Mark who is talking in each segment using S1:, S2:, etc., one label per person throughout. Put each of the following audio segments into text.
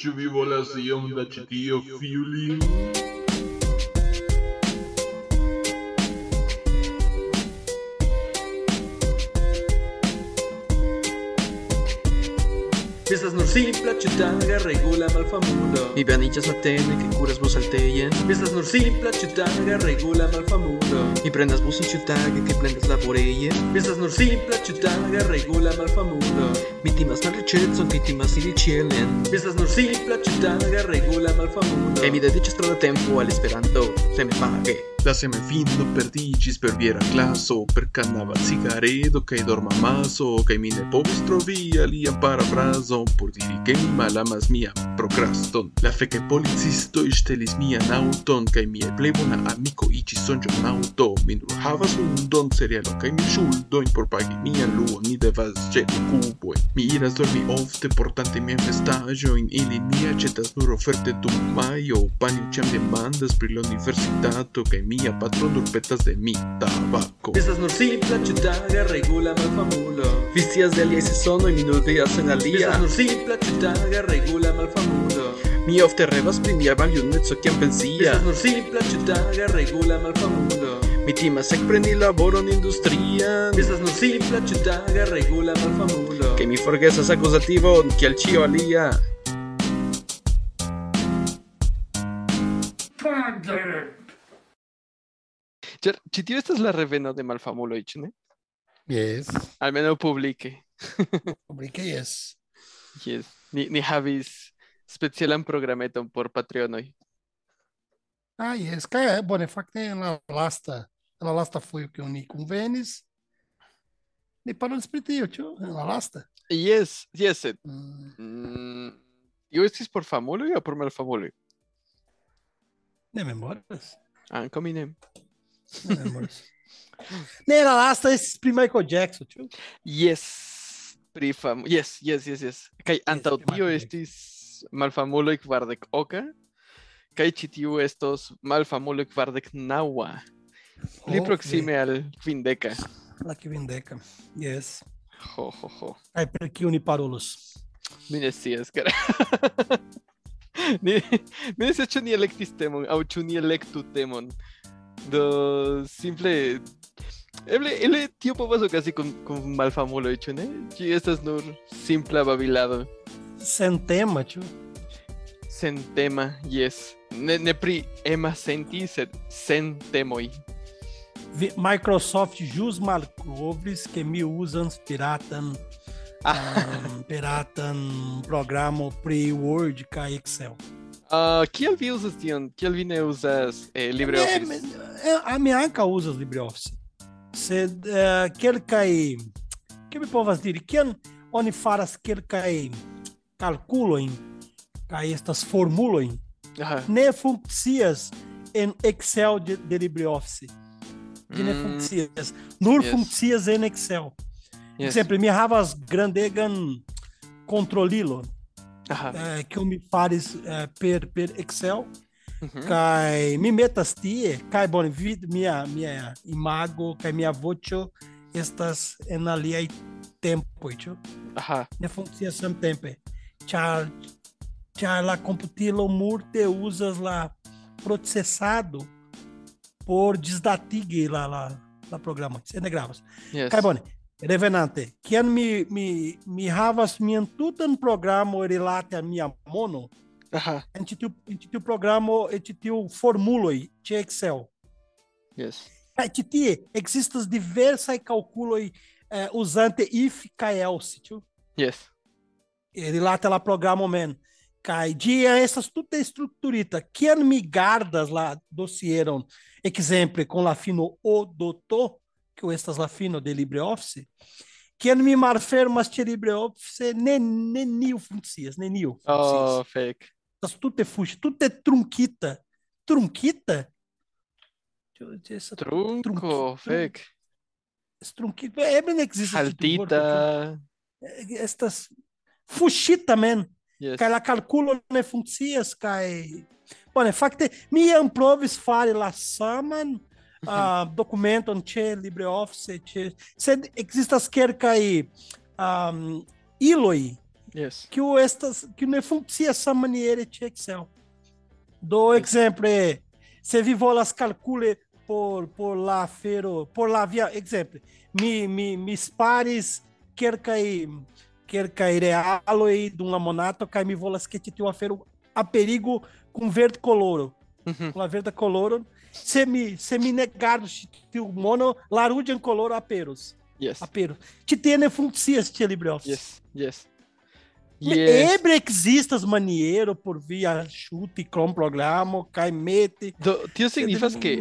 S1: Chubi bolas y onda chitío fiuli.
S2: Fiestas Norcín. La chutanga regula malfamundo
S3: Mi vaniĝas matene kaj kuras busaltejen Mi
S2: estas nur simpla ciutanga regula malfamundo
S3: Mi prendas buson ĉiutage kaj plendas laboreje Mi
S2: estas nur simpla ciutanga regula malfamundo
S3: Mi timas malriĉecon kaj timas ili ĉielen
S2: Mi estas nur simpla ciutanga regula malfamundo
S3: Kaj mi dediĉas tro da tempo al Esperanto pague.
S1: La semifino perdiĝis per viera klaso, per kanava cigaredo che dormamaso kaj mi ne povis trovi parafraso, parafrazon por diri ke mi malamas mian prokraston. La feke policistoj ŝtelis mian aŭton, kaj mia plej bona amiko iĝis sonĝonauto. Mi nur havas hundon, cerealon kaj mi ŝuldojn por pagi mian luon, mi devas ĵeti kubojn. Mi iras dormi ofte portante miajn vestaĵojn, ilin mi aĉetas nur oferte dum majo. Panjo ĉiam demandas pri la universitato kaj mia patro nur petas de mi tabako.
S2: Vistas nur simpla ciutaga regula malfamulo
S3: Vi scias de aliaj sezonoj mi nur veas en alia
S2: Vistas nur simpla ciutaga regula malfamulo
S3: Mi ofte revas pri mia maljuneco kiam pensia
S2: Vistas nur simpla ciutaga regula malfamulo
S3: Mi timas ekpreni laboron industrian
S2: Vistas nur simpla ciutaga regula malfamulo
S3: Ke mi forgesas akuzativon kiel ĉio alia Ĉar ĉi tio estas la reveno de malfamuloj, ĉu ne?
S4: Yes.
S3: Almenaŭ publike.
S4: Publike yes.
S3: Yes. Ni, ni havis specialan programeton por Patreonoj.
S4: Ah, yes. Kaj, bone, fakte en la lasta, en la lasta fojo kiun ni kunvenis, ni parolis pri tio, ĉu? En la lasta.
S3: Yes, yes, sed
S4: Mm,
S3: mm, io estis por famuloj aŭ por malfamuloj?
S4: ne memoras.
S3: Ankaŭ mi ne.
S4: Ne memoras. ne, la lasta estis pri Michael Jackson, ĉu?
S3: Yes, pri fam yes yes yes yes. Kaj antaŭ tio estis malfamulo kvardek oka kaj ĉi tiu estos malfamulo kvardek naŭa. Pli
S4: oh,
S3: proksime al kvindeka.
S4: La kvindeka yes.
S3: Ho ho ho.
S4: Kaj pri kiu ni parolus?
S3: Mi ne scias kara ni mi ne scias ĉu ni elektis temon aŭ ĉu ni elektu temon. Do simple Eble, eble tio povas okazi kun, kun malfamuloj, ĉu ne? Ĝi estas nur simpla babilado.
S4: Sen tema, ĉu?
S3: Sen tema, yes. Ne, ne pri ema senti, sed sen temoj.
S4: Vi- Microsoft jus malkovris ke mi uzas piratan um, piratan programo pri Word kaj Excel.
S3: Ah, kiel vi uzas tion? Kiel vi ne uzas eh, LibreOffice?
S4: É, a minha anca usa LibreOffice. Sed uh, kelkaj que mi povas diri, kiam oni faras kelkaj kalkulojn kaj estas formulojn,
S3: Aha.
S4: ne funkcias en Excel de, de LibreOffice. Ĝi ne
S3: Mm,
S4: funkcias. Nur
S3: yes.
S4: funkcias en Excel.
S3: yes.
S4: Sempre mi havas grandegan kontrolilon
S3: Aha.
S4: eh, kiu mi faris eh, per per Excel
S3: Mhm.
S4: kaj mi metas tie kaj bone vid mia mia imago kaj mia voĉo estas en aliaj tempoj ĉu
S3: Aha.
S4: ne funkcias samtempe ĉar ĉar la komputilo multe uzas la procesado por disdatigi la la la programo se ne gravas
S3: Yes.
S4: Kaj bone. Revenante, kiam mi, mi, mi havas mian tutan programo rilate a mia mono,
S3: Aha.
S4: en ĉi tiu en ĉi tiu programo en ĉi tiu formuloj ĉe Excel.
S3: Yes.
S4: Kaj ĉi tie ekzistas diversaj kalkuloj eh, uzante if kaj else, ĉu?
S3: Yes.
S4: rilate la programo mem. Kaj ĝi estas tute strukturita. Kiam mi gardas la dosieron, ekzemple kun la fino o do to, kiu estas la fino de LibreOffice, kiam mi malfermas ĉe LibreOffice, ne neniu funkcias, neniu funkcias.
S3: Oh, fake.
S4: Estas tute fuŝ, tute trunkita. Trunkita? Ĉu ĝi estas
S3: Trunco,
S4: Trunco.
S3: fake.
S4: ne ekzistas ĉi tiu vorto,
S3: Saltita.
S4: ĉu? Estas fuŝita men.
S3: Yes.
S4: kaj la kalkulo ne funkcias kaj bone fakte mi jam provis fari la saman uh, dokumenton ĉe LibreOffice ĉe sed ekzistas kelkaj um, iloj
S3: Yes.
S4: que o estas que não funciona essa maneira de Excel. Do exemplo é se vi volas calcule por por lá fero por lá via exemplo mi mi mis pares quer cair quer cair realo e de uma monato cai mi volas que te a fero a perigo com verde coloro com a verde coloro se mi se mi negar o mono larudian coloro aperos
S3: Yes.
S4: aperos te tem funciona este LibreOffice
S3: Yes. Yes.
S4: Yes. Ebre existas maneiro por via chute com programa, mete.
S3: Do, tio significa
S4: deve
S3: que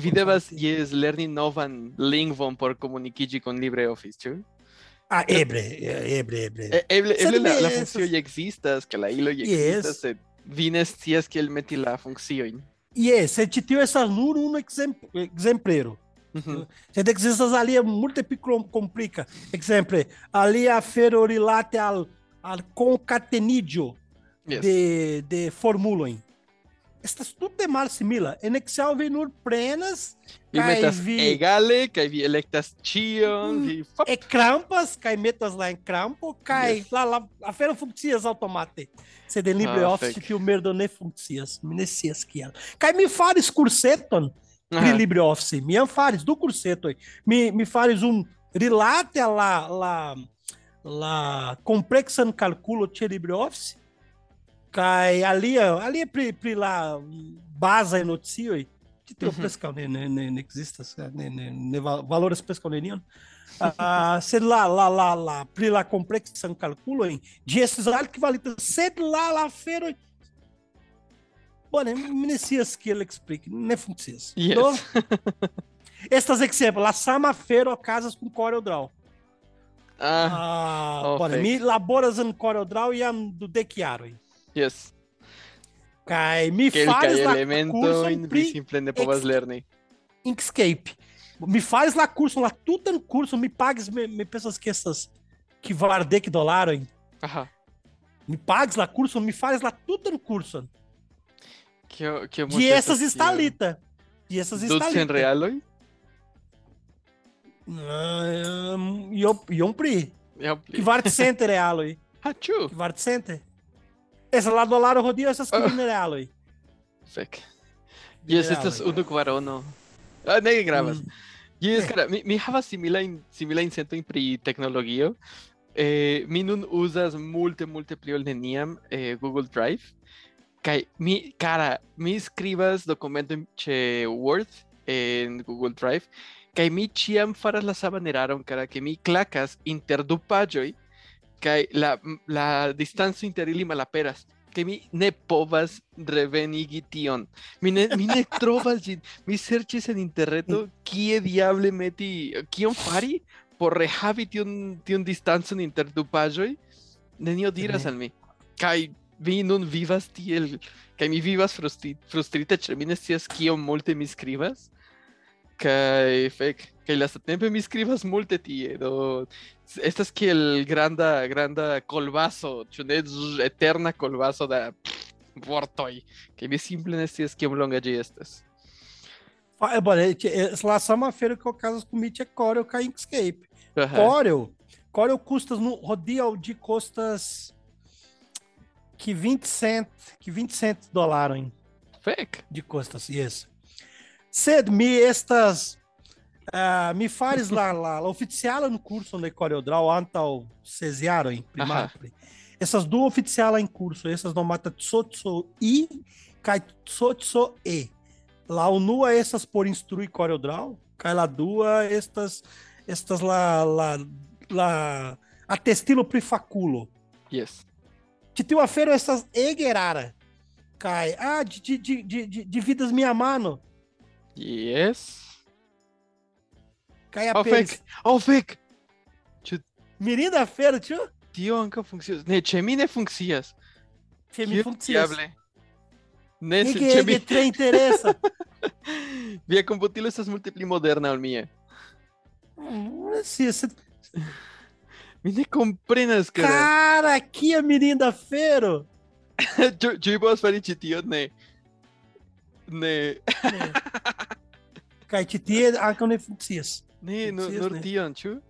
S3: vi- devas yes lerni novan lingvon por komunikiĝi con LibreOffice, ĉu?
S4: Ah, ebre, eh, ebre, ebre.
S3: E- Eble
S4: Sed
S3: eble la, la funkcio ja ekzistas, kaj la ilo ja
S4: Yes.
S3: ekzistas, sed vi ne scias kiel meti la funkciojn.
S4: Yes, se te tio essas nur um te existas ali é muito pico complica. Exemplo, ali a ferorilate al al concatenigio
S3: Yes.
S4: de de formulon. Estas tudo de mal simila. En Excel vem nur prenas,
S3: Vi
S4: kaj
S3: metas
S4: vi
S3: egale, kaj vi elektas ĉion,
S4: Mm.
S3: vi fap,
S4: é crampas, cai metas lá em crampo, cai
S3: Yes.
S4: lá, lá, a feira funcias automate. Se de LibreOffice que o merda ne funcias, me ela. Cai me fares curseton, pri
S3: Aha.
S4: LibreOffice, me fares do aí. me, me fares um relate lá, lá, lá, complexan calculo te LibreOffice, cai ali, ali é pri, pri lá, base notícia, aí. Que tem o
S3: Uhum.
S4: pescal, né, né, né, né, existe, né, né, né, va- valores pescal, né, nenhum. Ah, se lá, lá, lá, lá, pri lá complexan calculo, hein, de esses equivalientes, se lá, lá, feiro, Bom, me necias que ele explique, não funciona.
S3: Yes.
S4: Do- Estas exemplos, la sama fero casas com CorelDRAW.
S3: Ah,
S4: Ah,
S3: oh,
S4: bom,
S3: fake.
S4: mi laboras em CorelDRAW e am do de chiaro.
S3: yes.
S4: Kai mi
S3: Kelkaj
S4: fares la
S3: elementojn
S4: curson
S3: vi
S4: pri
S3: simple povas lerni.
S4: Inkscape. Mi fares la curso, la tutan curso, mi pagues, me, me pensas que essas que vardec dolaram,
S3: Aha.
S4: me pagues la curso, me fares la tutan curso.
S3: Kio kio
S4: De essas estalita. De essas
S3: Ducent
S4: estalita.
S3: realoj?
S4: Ah, um, e eu, e um pri.
S3: Ja,
S4: Que
S3: pli.
S4: vart center é alo aí.
S3: Ah, ĉu?
S4: Que vart center. Lá do lado rodia essas que
S3: Ah.
S4: vin é alo aí.
S3: Fek.
S4: Reale.
S3: estas unu kvarono. Ah, ne gravas.
S4: Mm.
S3: Jes,
S4: Eh.
S3: kara, mi, mi havas similajn similajn sentojn pri teknologio. Eh, mi nun uzas multe multe pli ol neniam eh, Google Drive. Kaj mi kara, mi skribas dokumentojn ĉe Word en Google Drive. Kaj mi ĉiam faras la saman eraron, kara, ke mi klakas inter du paĝoj kaj la, la distanco inter ili malaperas. Kaj mi ne povas revenigi tion. Mi ne, mi ne trovas. Mi serĉis en interreto kie diable meti, kion fari por rehavi tion, tion distancon inter du paĝoj. Nenio diras al mi. Kaj vi nun vivas tiel, kaj mi vivas frustri, frustrita, ĉar mi ne scias kiom multe mi skribas. Kaj fek, kaj lastatempe mi skribas multe tie, do estas kiel granda granda kolbaso, ĉu ne eterna kolbaso da vortoj, kaj mi simple ne scias kiom longa ĝi estas.
S4: É, lá só uma feira que eu casas com Meet é Corel Inkscape.
S3: Aha.
S4: Corel, Corel custas no rodia de custas que 20 cent, que 20 cent dólares
S3: Fek.
S4: de custas, isso. Sed me estas ah, me fares lá, lá, lá oficial no curso de CorelDRAW antal cesiaro em primário. Essas duas oficial em curso, essas não mata tsotso i, cai tsotso e. Lá o nua essas por instruir CorelDRAW, cai lá duas estas estas lá lá lá atestilo prifaculo.
S3: Yes.
S4: Te teu afero essas egerara. Cai, ah, de, de, de, de- de vidas minha mano.
S3: Yes.
S4: Cai
S3: Oh, fek. Oh, fek.
S4: Mirinda feira, tio.
S3: Tio ankaŭ funkcias. Ne, ĉe mi ne funkcias.
S4: Che me
S3: Kio
S4: funciona.
S3: diable? Ne,
S4: E
S3: ĉe
S4: é
S3: mi
S4: tre interessa.
S3: Via komputilo estas multe pli moderna ol mia.
S4: Hum, se-
S3: Mi ne komprenas, kara.
S4: Cara, aqui é Mirinda Feiro.
S3: Ĉu vi povas fari ĉi tion? Ne. Ne.
S4: Cai, te tie, anche não funciona.
S3: Ne, nur,
S4: Funkcias
S3: nur
S4: ne.
S3: tion, ĉu?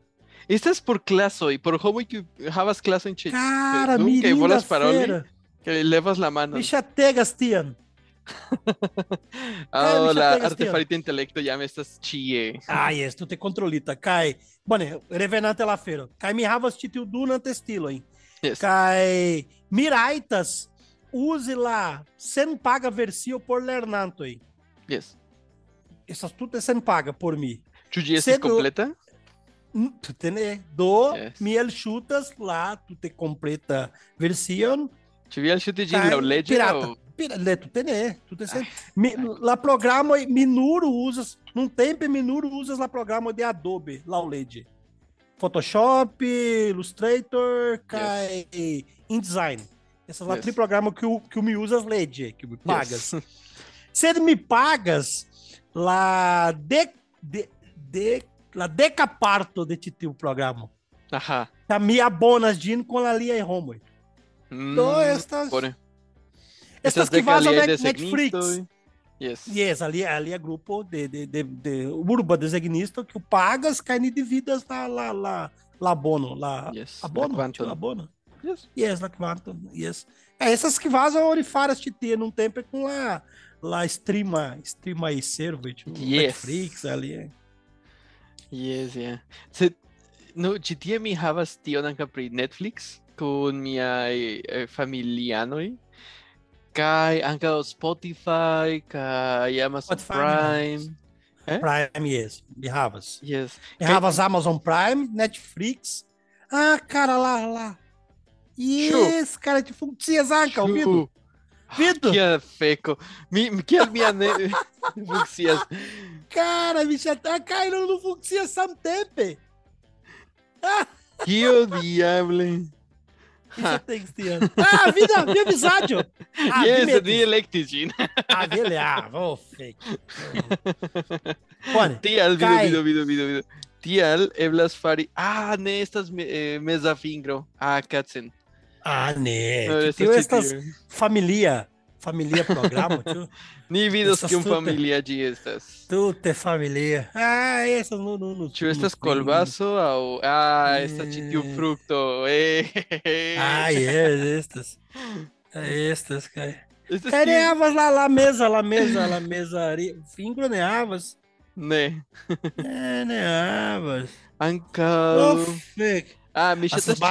S3: Estas por claso y por como que havas claso en Chile.
S4: Cara, mirim
S3: bolas
S4: da
S3: paroli. Que levas la mano.
S4: Bicha tegas, Tian.
S3: Ah, la artefarita intelecto ya me estás chie.
S4: Ah, yes, tu te controlita. Kai. Bone, revenante la feira. Kai mi havas titiu dunant estilo, hein?
S3: Yes.
S4: Kai miraitas use lá sen paga versio por lernanto, hein?
S3: Yes.
S4: Essas tudo é sen paga por mim.
S3: Chuji es
S4: Cedo-
S3: completa.
S4: Tu tem do
S3: Yes.
S4: miel chutas lá, tu te completa versión.
S3: Chuvi al chute de la legge
S4: pirata.
S3: o...
S4: Pira, le, tu tem, tu tem sen. Mi, lá programa Minuro usas, num tempo Minuro usas lá programa de Adobe, lá o LED. Photoshop, Illustrator, Kai, InDesign. Essas lá
S3: Yes.
S4: três programas que o que o me usas LED, que me pagas.
S3: Yes.
S4: Se ele me pagas lá de, de, de lá decaparto de ti o programa.
S3: Ajá.
S4: Tá me abonas din com a lia e. Então,
S3: Mm,
S4: estas,
S3: pone.
S4: estas
S3: de
S4: que vazam
S3: de segmento
S4: Netflix.
S3: Yes.
S4: Yes, ali, ali é grupo de, de, de, de urba designista que o pagas cai de vidas lá, lá, lá, lá abono, lá,
S3: Yes.
S4: abono, tio, abono.
S3: Yes.
S4: Yes, lá que yes. É, essas que vazam orifaras te ter num tempo é com lá, lá streama, streama aí servo, tipo,
S3: Yes.
S4: Netflix ali. é.
S3: Yes, yeah. Se, no, ci tie mi havas tion anca pri Netflix kun miai eh, familianoj kai anca Spotify kai Amazon
S4: Spotify,
S3: Prime. Eh?
S4: Prime, yes, me havas.
S3: Yes.
S4: Havas Amazon Prime, Netflix. Ah, cara, lá, lá. Yes, cara, de funkcia zanka, ouvido?
S3: Chu.
S4: Vido?
S3: Kia feko. Mi, mi- kiel mia ne funkcias.
S4: Cara, bicha, tá caindo no funkcia samtempe.
S3: Diable.
S4: Que ter. Ah, vida, minha amizade. Ah,
S3: yes, ĝin.
S4: Ah, vele, ah, vou fake.
S3: Tial, vido,
S4: Kai.
S3: vido, vido. Tial eblas fari. Ah, ne estas me, eh. Ah, katzen.
S4: Ah, né.
S3: No,
S4: Tio,
S3: estas
S4: estas
S3: ĉi tie.
S4: familia, familia programa, tio.
S3: Ni
S4: estas
S3: kiom
S4: tute.
S3: familia ĝi estas.
S4: Tu te familia. Ah, essas no, no, no.
S3: Ĉu estas kolbaso aŭ ah, estas ĉi tiu
S4: Eh.
S3: frukto. Eh,
S4: Ah, yes, estas. Estas, cara.
S3: Estas
S4: Cara,
S3: tiu-
S4: neavas lá, lá mesa, lá mesa, lá mesa. ari- Fingro neavas.
S3: Ne.
S4: É, neavas. Oh, fake.
S3: Ah, mi
S4: Estas
S3: ŝatas ĉi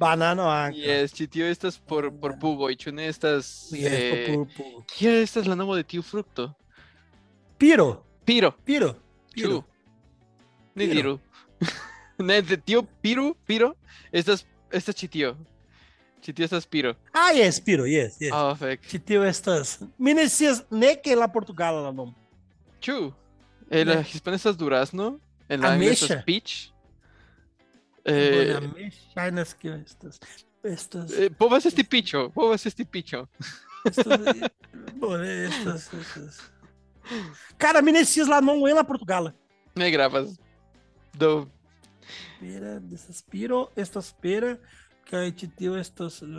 S4: banano. anca.
S3: Yes, ĉi tio estas por por pugoj, ĉu ne estas
S4: Yes,
S3: eh,
S4: por.
S3: Kiel estas la nomo de tiu frukto?
S4: Piro,
S3: Piro.
S4: piro, piro.
S3: Ni
S4: Piro.
S3: diru. ne, de tio Piru, Piro, estas estas ĉi tio. Ĉi tio estas Piro.
S4: Ah, yes, piro, yes, yes.
S3: Ah, fek.
S4: Titio estas. Minecias, ne que lá Portugal lá não.
S3: Ĉu? En la
S4: Ne.
S3: hispana estas durazno, en la angla estas peach.
S4: Eh...
S3: Eh,
S4: Chinas que estas. Estas.
S3: eh, povas esti picho, povas esti picho.
S4: estas, bom, estas, estas. Cara, Minecias lá não é lá Portugal.
S3: Ne gravas. Do
S4: Pera, dessas piro, estas pera, que aí titio estas.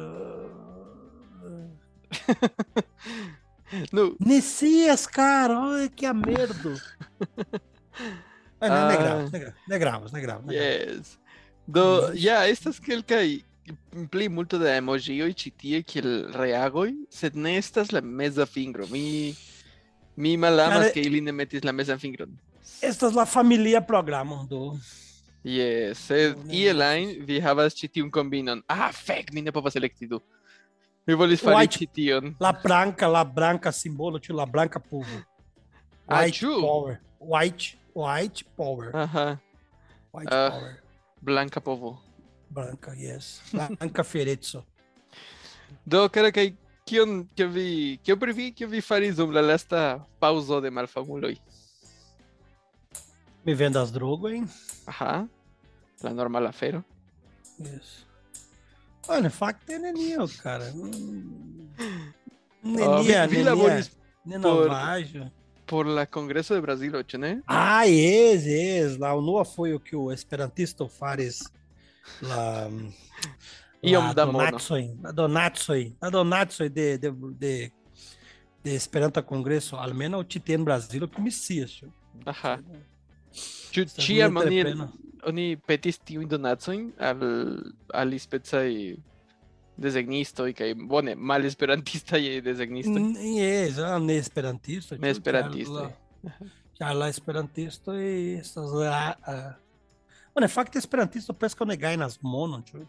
S3: no,
S4: Necias, cara, olha que a merda. Ah, não, não é
S3: Ah.
S4: grave, não é grave, não é grave, não é grave. não é grave.
S3: yes. Do ja estas kelkaj pli multo da emojioj ĉi tie kiel reagoj, sed ne estas la meza fingro. Mi mi malamas
S4: Cara,
S3: ke ili ne metis la mezan fingron.
S4: Estas lá família programa do.
S3: Yes, sed
S4: Ne
S3: iel ajn vi havas ĉi tiun kombinon. Ah, fek, mi ne povas elekti du. Mi volis fari ĉi tion.
S4: La branca, la branca simbolo, tio, la branca povo.
S3: Ah,
S4: White
S3: true.
S4: power. White, white power.
S3: Aha,
S4: White
S3: Ah.
S4: power.
S3: Blanka povo.
S4: Branca, yes. Branca Ferezzo.
S3: Do, kara kaj kion kio vi kio pri vi kio vi faris dum la lasta paŭzo de malfamuloj?
S4: Me vendo as drogas, hein?
S3: Aha. La normala afero.
S4: Isso. Olha, facto é Nenio, cara. Nenia,
S3: vi, vi
S4: Nenia.
S3: laboris
S4: Nenovajo.
S3: por la Congreso de Brasil, ĉu ne?
S4: Ah, yes, yes. Lá o Noa foi o que o esperantista fares.
S3: Iom
S4: lá
S3: da
S4: do
S3: mono.
S4: Natsoi, lá do Natsoi, lá do Natsoi de, de, de, de Esperanto Congresso, almeno o Tite no Brasil, que me tio.
S3: Aha. Ĉu ĉiam oni oni petis tiujn donacojn al al specaj desegnistoj kaj bone malesperantistaj desegnistoj.
S4: N- Yes, ah, ne esperantisto.
S3: Ne esperantistoj.
S4: Ĉar la esperantisto estas la... ah, Bone, fakte esperantisto preskaŭ ne gajnas monon, ĉu?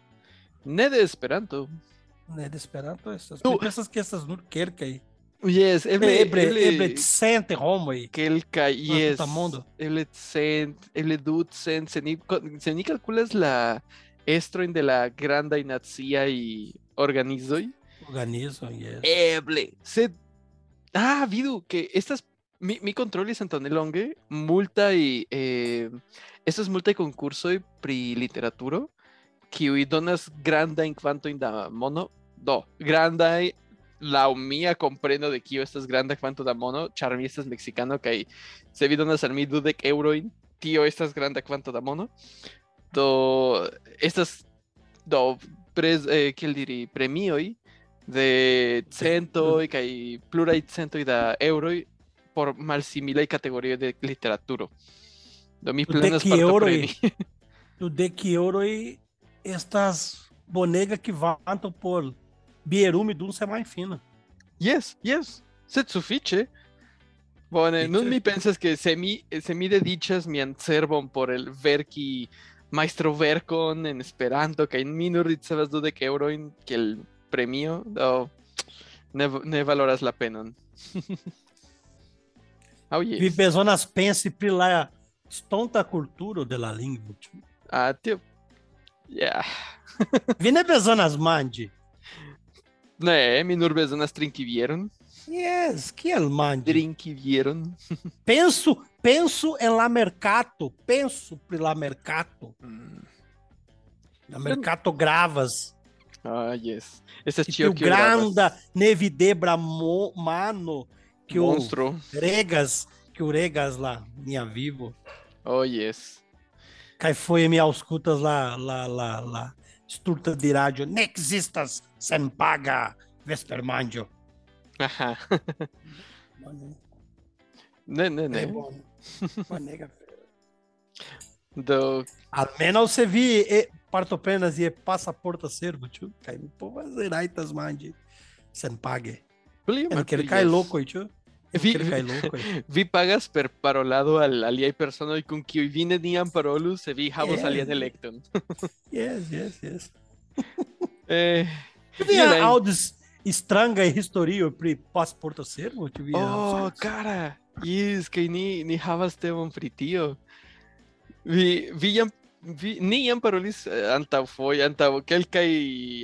S3: Ne de Esperanto.
S4: Ne de Esperanto estas.
S3: Nu-
S4: Mi pensas ke estas nur kelkaj.
S3: Yes, eble
S4: Eble, eble, eble cent homoj.
S3: kelkaj, yes.
S4: tuta mondo.
S3: Eble cent, eble ducent, se ni, se ni calculas la estrojn de la grandaj naciaj Organizoy.
S4: Organizoy, yes.
S3: Eble. Se... Ah, Vidu, que estas mi, mi control es Antonelongue, multa y eh, esto es multa y concurso y pri literaturo que donas granda en cuanto in da mono do granda la mia comprendo de que estas granda quanto da mono char mi estas mexicano que se vi donas al mi dudek euro in tio estas granda quanto da mono do estas do pres, eh, kiel diri premioj de centoj kaj pluraj centoj da eŭroj por malsimilaj kategorioj de literaturo. Do mi
S4: De
S3: planas
S4: que eŭroj?
S3: partopreni.
S4: Do dek euroj estas bonega kvanto por bierume dum semajnfino.
S3: Yes, yes. Sed sufiĉe. Bone, nun mi pensas ke se mi se mi dediĉas mian cerbon por el verki majstroverkon en Esperanto kaj mi nur ricevas dudek eŭrojn kiel premio, do ne, ne valoras la penon. oh
S4: Vi
S3: yes.
S4: bezonas pensi pri la stonta kulturo de la lingvo.
S3: Ah, tio. Yeah.
S4: Vi ne bezonas manĝi.
S3: Ne, mi nur bezonas.
S4: Yes, kiel manĝi?
S3: Drinki vieron.
S4: Penso, penso en la mercato, penso pri la mercato.
S3: Mm.
S4: La mercato gravas.
S3: Ah, yes. Estas
S4: Que
S3: ĉio
S4: o
S3: kio gravas.
S4: granda nevidebra mo, mano que o
S3: monstro.
S4: regas, que o regas lá, minha vivo.
S3: Oh, yes.
S4: Kai foi me auscultas lá, lá, lá, lá. Sturta de rádio. Ne existas sem paga vespermandio.
S3: Ajá. Ne, ne,
S4: É
S3: ne.
S4: bom. Manega.
S3: Do
S4: Almenaŭ se vi e, partoprenas je pasaporta servo, ĉu? Kaj mi povas rajtas manĝi senpage.
S3: pli
S4: En
S3: malpli,
S4: kelkaj
S3: yes.
S4: lokoj, ĉu? En
S3: Vi-
S4: kelkaj lokoj.
S3: Vi pagas per parolado al aliaj personoj kun kiuj vi neniam parolus se vi havos
S4: Yes.
S3: alian elekton.
S4: Yes, yes, yes.
S3: Eh,
S4: Ĉu vi Strangaj historioj pri pasporta servo? Ĉu vi
S3: oh, cara. Yes, kaj ni ni havas temon pri tio. Vi vi jam vi ni jam parolis eh, antaŭfoje, antaŭ kelkaj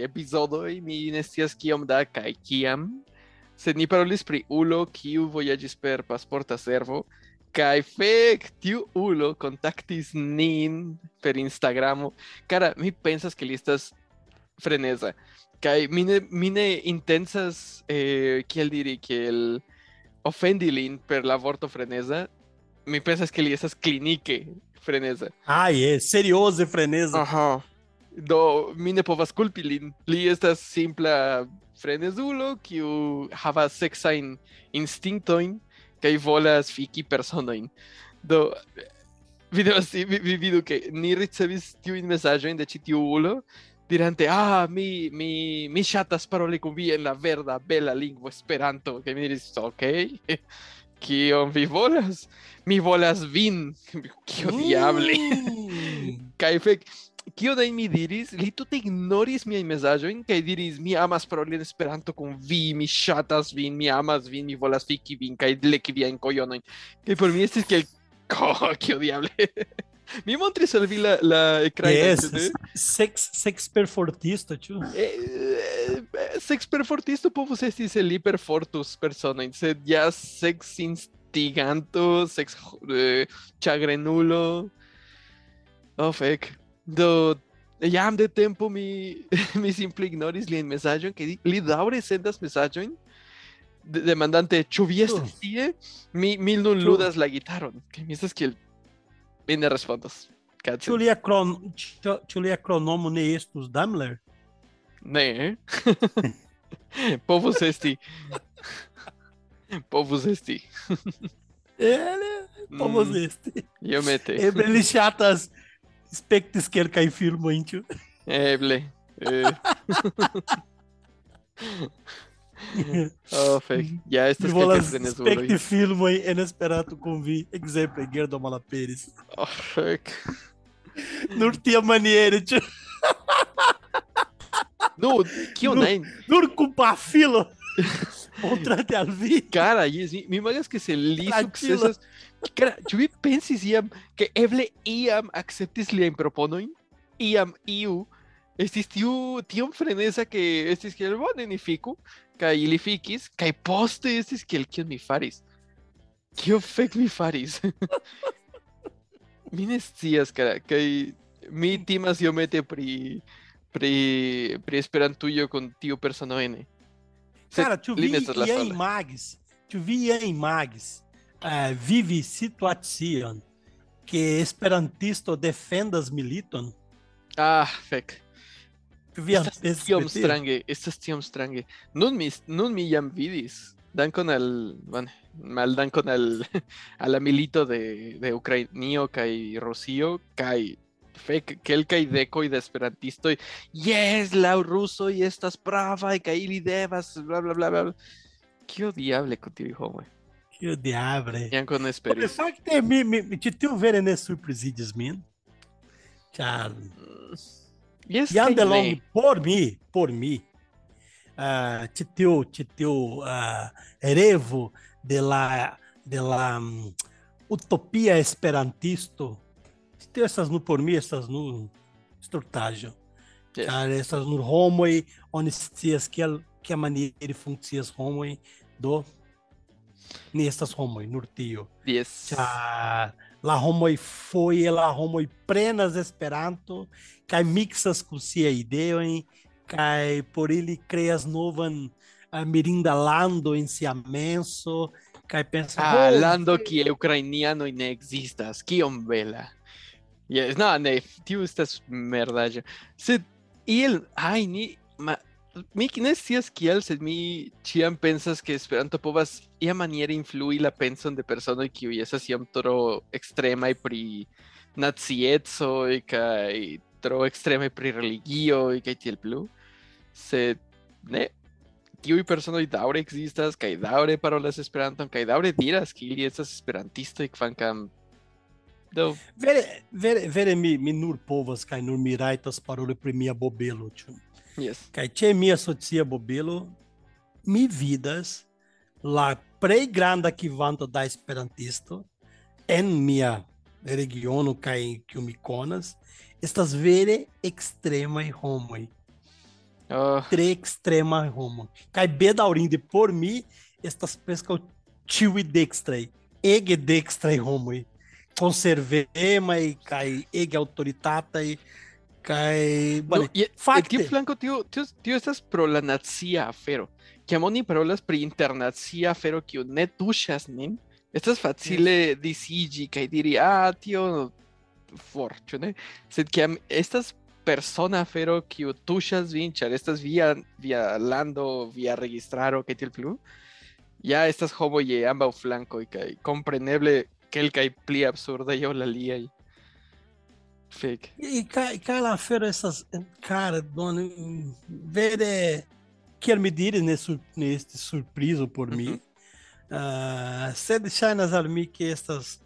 S3: epizodoj, mi ne scias kiom da kaj kiam. Sed ni parolis pri ulo kiu vojaĝis per pasporta servo. Kaj fek, tiu ulo kontaktis nin per Instagramo. Cara, mi pensas ke li estas freneza. kai mine mine intensas eh kiel diri kiel el ofendi lin per la vorto freneza mi pensas ke li estas klinike freneza.
S4: Ah yes serioze freneza.
S3: Aha. Do mine povas kulpi lin. Li estas simpla frenezulo kiu havas sexajn instinktojn kaj volas fiki personojn. Do vi devas vi, vi vidu ke ni ricevis tiujn mesaĝojn de ĉi tiu ulo dirante ah mi mi mi ŝatas paroli kun vi en la verda bela lingvo Esperanto kaj mi diris ok kion vi volas mi volas vin kio diable
S4: Mm.
S3: Kaj fek, kio da mi diris, li tute ignoris miajn mesaĝojn kaj diris mi amas paroli en Esperanto kun vi, mi ŝatas vin, mi amas vin, mi volas fiki vin kaj leki viajn kojonojn. Kaj por mi estis kiel kio diable. Mi montris al vi la, la ekrajnon,
S4: Yes. Sex, sex perfortista, ĉu?
S3: Eh, eh, sex perfortisto povus esti se li perfortus personojn, sed ja sex instiganto, sex eh, ĉagrenulo. Oh, fek. Do jam de tempo mi mi simple ignoris lian mesaĝon ke li- daŭre sendas mesaĝojn de- demandante ĉu vi estas tie? Mi mi nun ludas la gitaron. Kaj mi estas kiel mi ne respondas.
S4: Ĉu lia, kron, ĉu, ĉu lia kronomo ne estus Daimler?
S3: Ne. Povus esti. Povus esti.
S4: Ele povos
S3: Mm,
S4: esti.
S3: Iomete.
S4: Eble li ŝatas Spectis quer cair filmo, hein, tio?
S3: Eble. Eh. oh, fek. Ja, estas
S4: Volas spekti filmoj en Esperanto kun vi, ekzemple Gerdo Malaperis.
S3: Oh, fek.
S4: Nur tiamaniere, tio.
S3: Nu, kio ne?
S4: Nur kun pafilo. Montrante al vi.
S3: Cara, mi, mi imagas ke se li sukcesas. Cara, ĉu vi pensis iam ke eble iam akceptis liajn proponojn? Iam iu estis tiu tiom freneza ke estis kiel bone ni fiku kaj ili fikis kaj poste estis kiel kion mi faris. Kio fek mi faris? mi ne scias, cara, kaj mi timas iomete pri pri pri Esperantujo persono ene. Sed
S4: Cara, tu vi Ian
S3: sola.
S4: Magis, tu vi Ian Magis, eh, vivi situacion que esperantisto defendas militon.
S3: Ah, fek.
S4: Tu vi
S3: Estas tiom strange, estas tiom strange. Nun mi, nun mi jam vidis. Dankon al, bueno, mal dankon al, a la milito de, de Ucrainio kaj Rusio kaj fek kelkaj dekoj de esperantistoj. Yes, la rusoj estas pravaj kaj ili devas bla bla bla bla. Kio diable kun tiuj homoj? Jam
S4: De
S3: esperis.
S4: facto, mi, mi, tiu vere ne min.
S3: Yes,
S4: Ian
S3: kaj
S4: DeLong,
S3: ne.
S4: por mi, por mi, uh, te tiu, te tiu uh, revo de la, de la um, utopia esperantisto, te tiu estas nu por mi, estas nu stultaĵo.
S3: Yes.
S4: Ĉar estas nur homoj, oni scias kiel kiamaniere funkcias homoj, do ni estas homoj, nur tio.
S3: Yes.
S4: Ĉar la homoj foje la homoj prenas Esperanto kaj miksas kun siaj ideoj kaj por ili kreas novan uh, mirinda lando en sia menso kaj pensas
S3: Ah,
S4: "Oh,
S3: lando kie ucrainianoj ne ekzistas, kiom bela. Yes, no, ne, tiu estas merdaĵo. Sed iel, ai, ni, ma, mi ne scias kial, sed mi ĉiam pensas ke Esperanto povas iamaniere influi la penson de personoj kiuj estas iom tro ekstremaj pri naciecoj kaj tro ekstremaj pri religioj kaj tiel plu. Sed ne, tiuj personoj daŭre ekzistas kaj daŭre parolas Esperanton kaj daŭre diras ke ili estas esperantistoj kvankam do
S4: Vere, vere, vere mi, mi nur povas kaj nur mi rajtas paroli pri mia bobelo. Ĉu?
S3: yes.
S4: Kaj ĉe mia socia bobelo mi vidas la plej granda kvanto da esperantisto en mia regiono kaj kiu mi konas estas vere ekstremaj homoj.
S3: Oh,
S4: tre extrema homo. Kaj bedaŭrinde por mi estas preskaŭ ĉiuj dekstraj, ege dekstraj homoj, konservemaj kaj ege aŭtoritataj kaj
S3: no,
S4: bone,
S3: je,
S4: fakte.
S3: tiu flanko tiu, tiu, tiu estas pro la nacia afero. Kiam oni parolas pri internacia afero kiu ne tuŝas nin, estas facile disiĝi kaj diri, ah, tio for, ĉu ne? Sed kiam estas persona afero kiu tuŝas vin, ĉar estas via, via lando, via registraro kaj tiel plu, ja estas homoj je ambaŭ flankoj kaj kompreneble kelkaj pli absurdaj ol aliaj. Fake.
S4: E kaj, kaj la afero estas cara, bone, vere kiel mi diris ne, sur, ne surprizo por mi.
S3: Mhm.
S4: Ah, sed ŝajnas al mi ke estas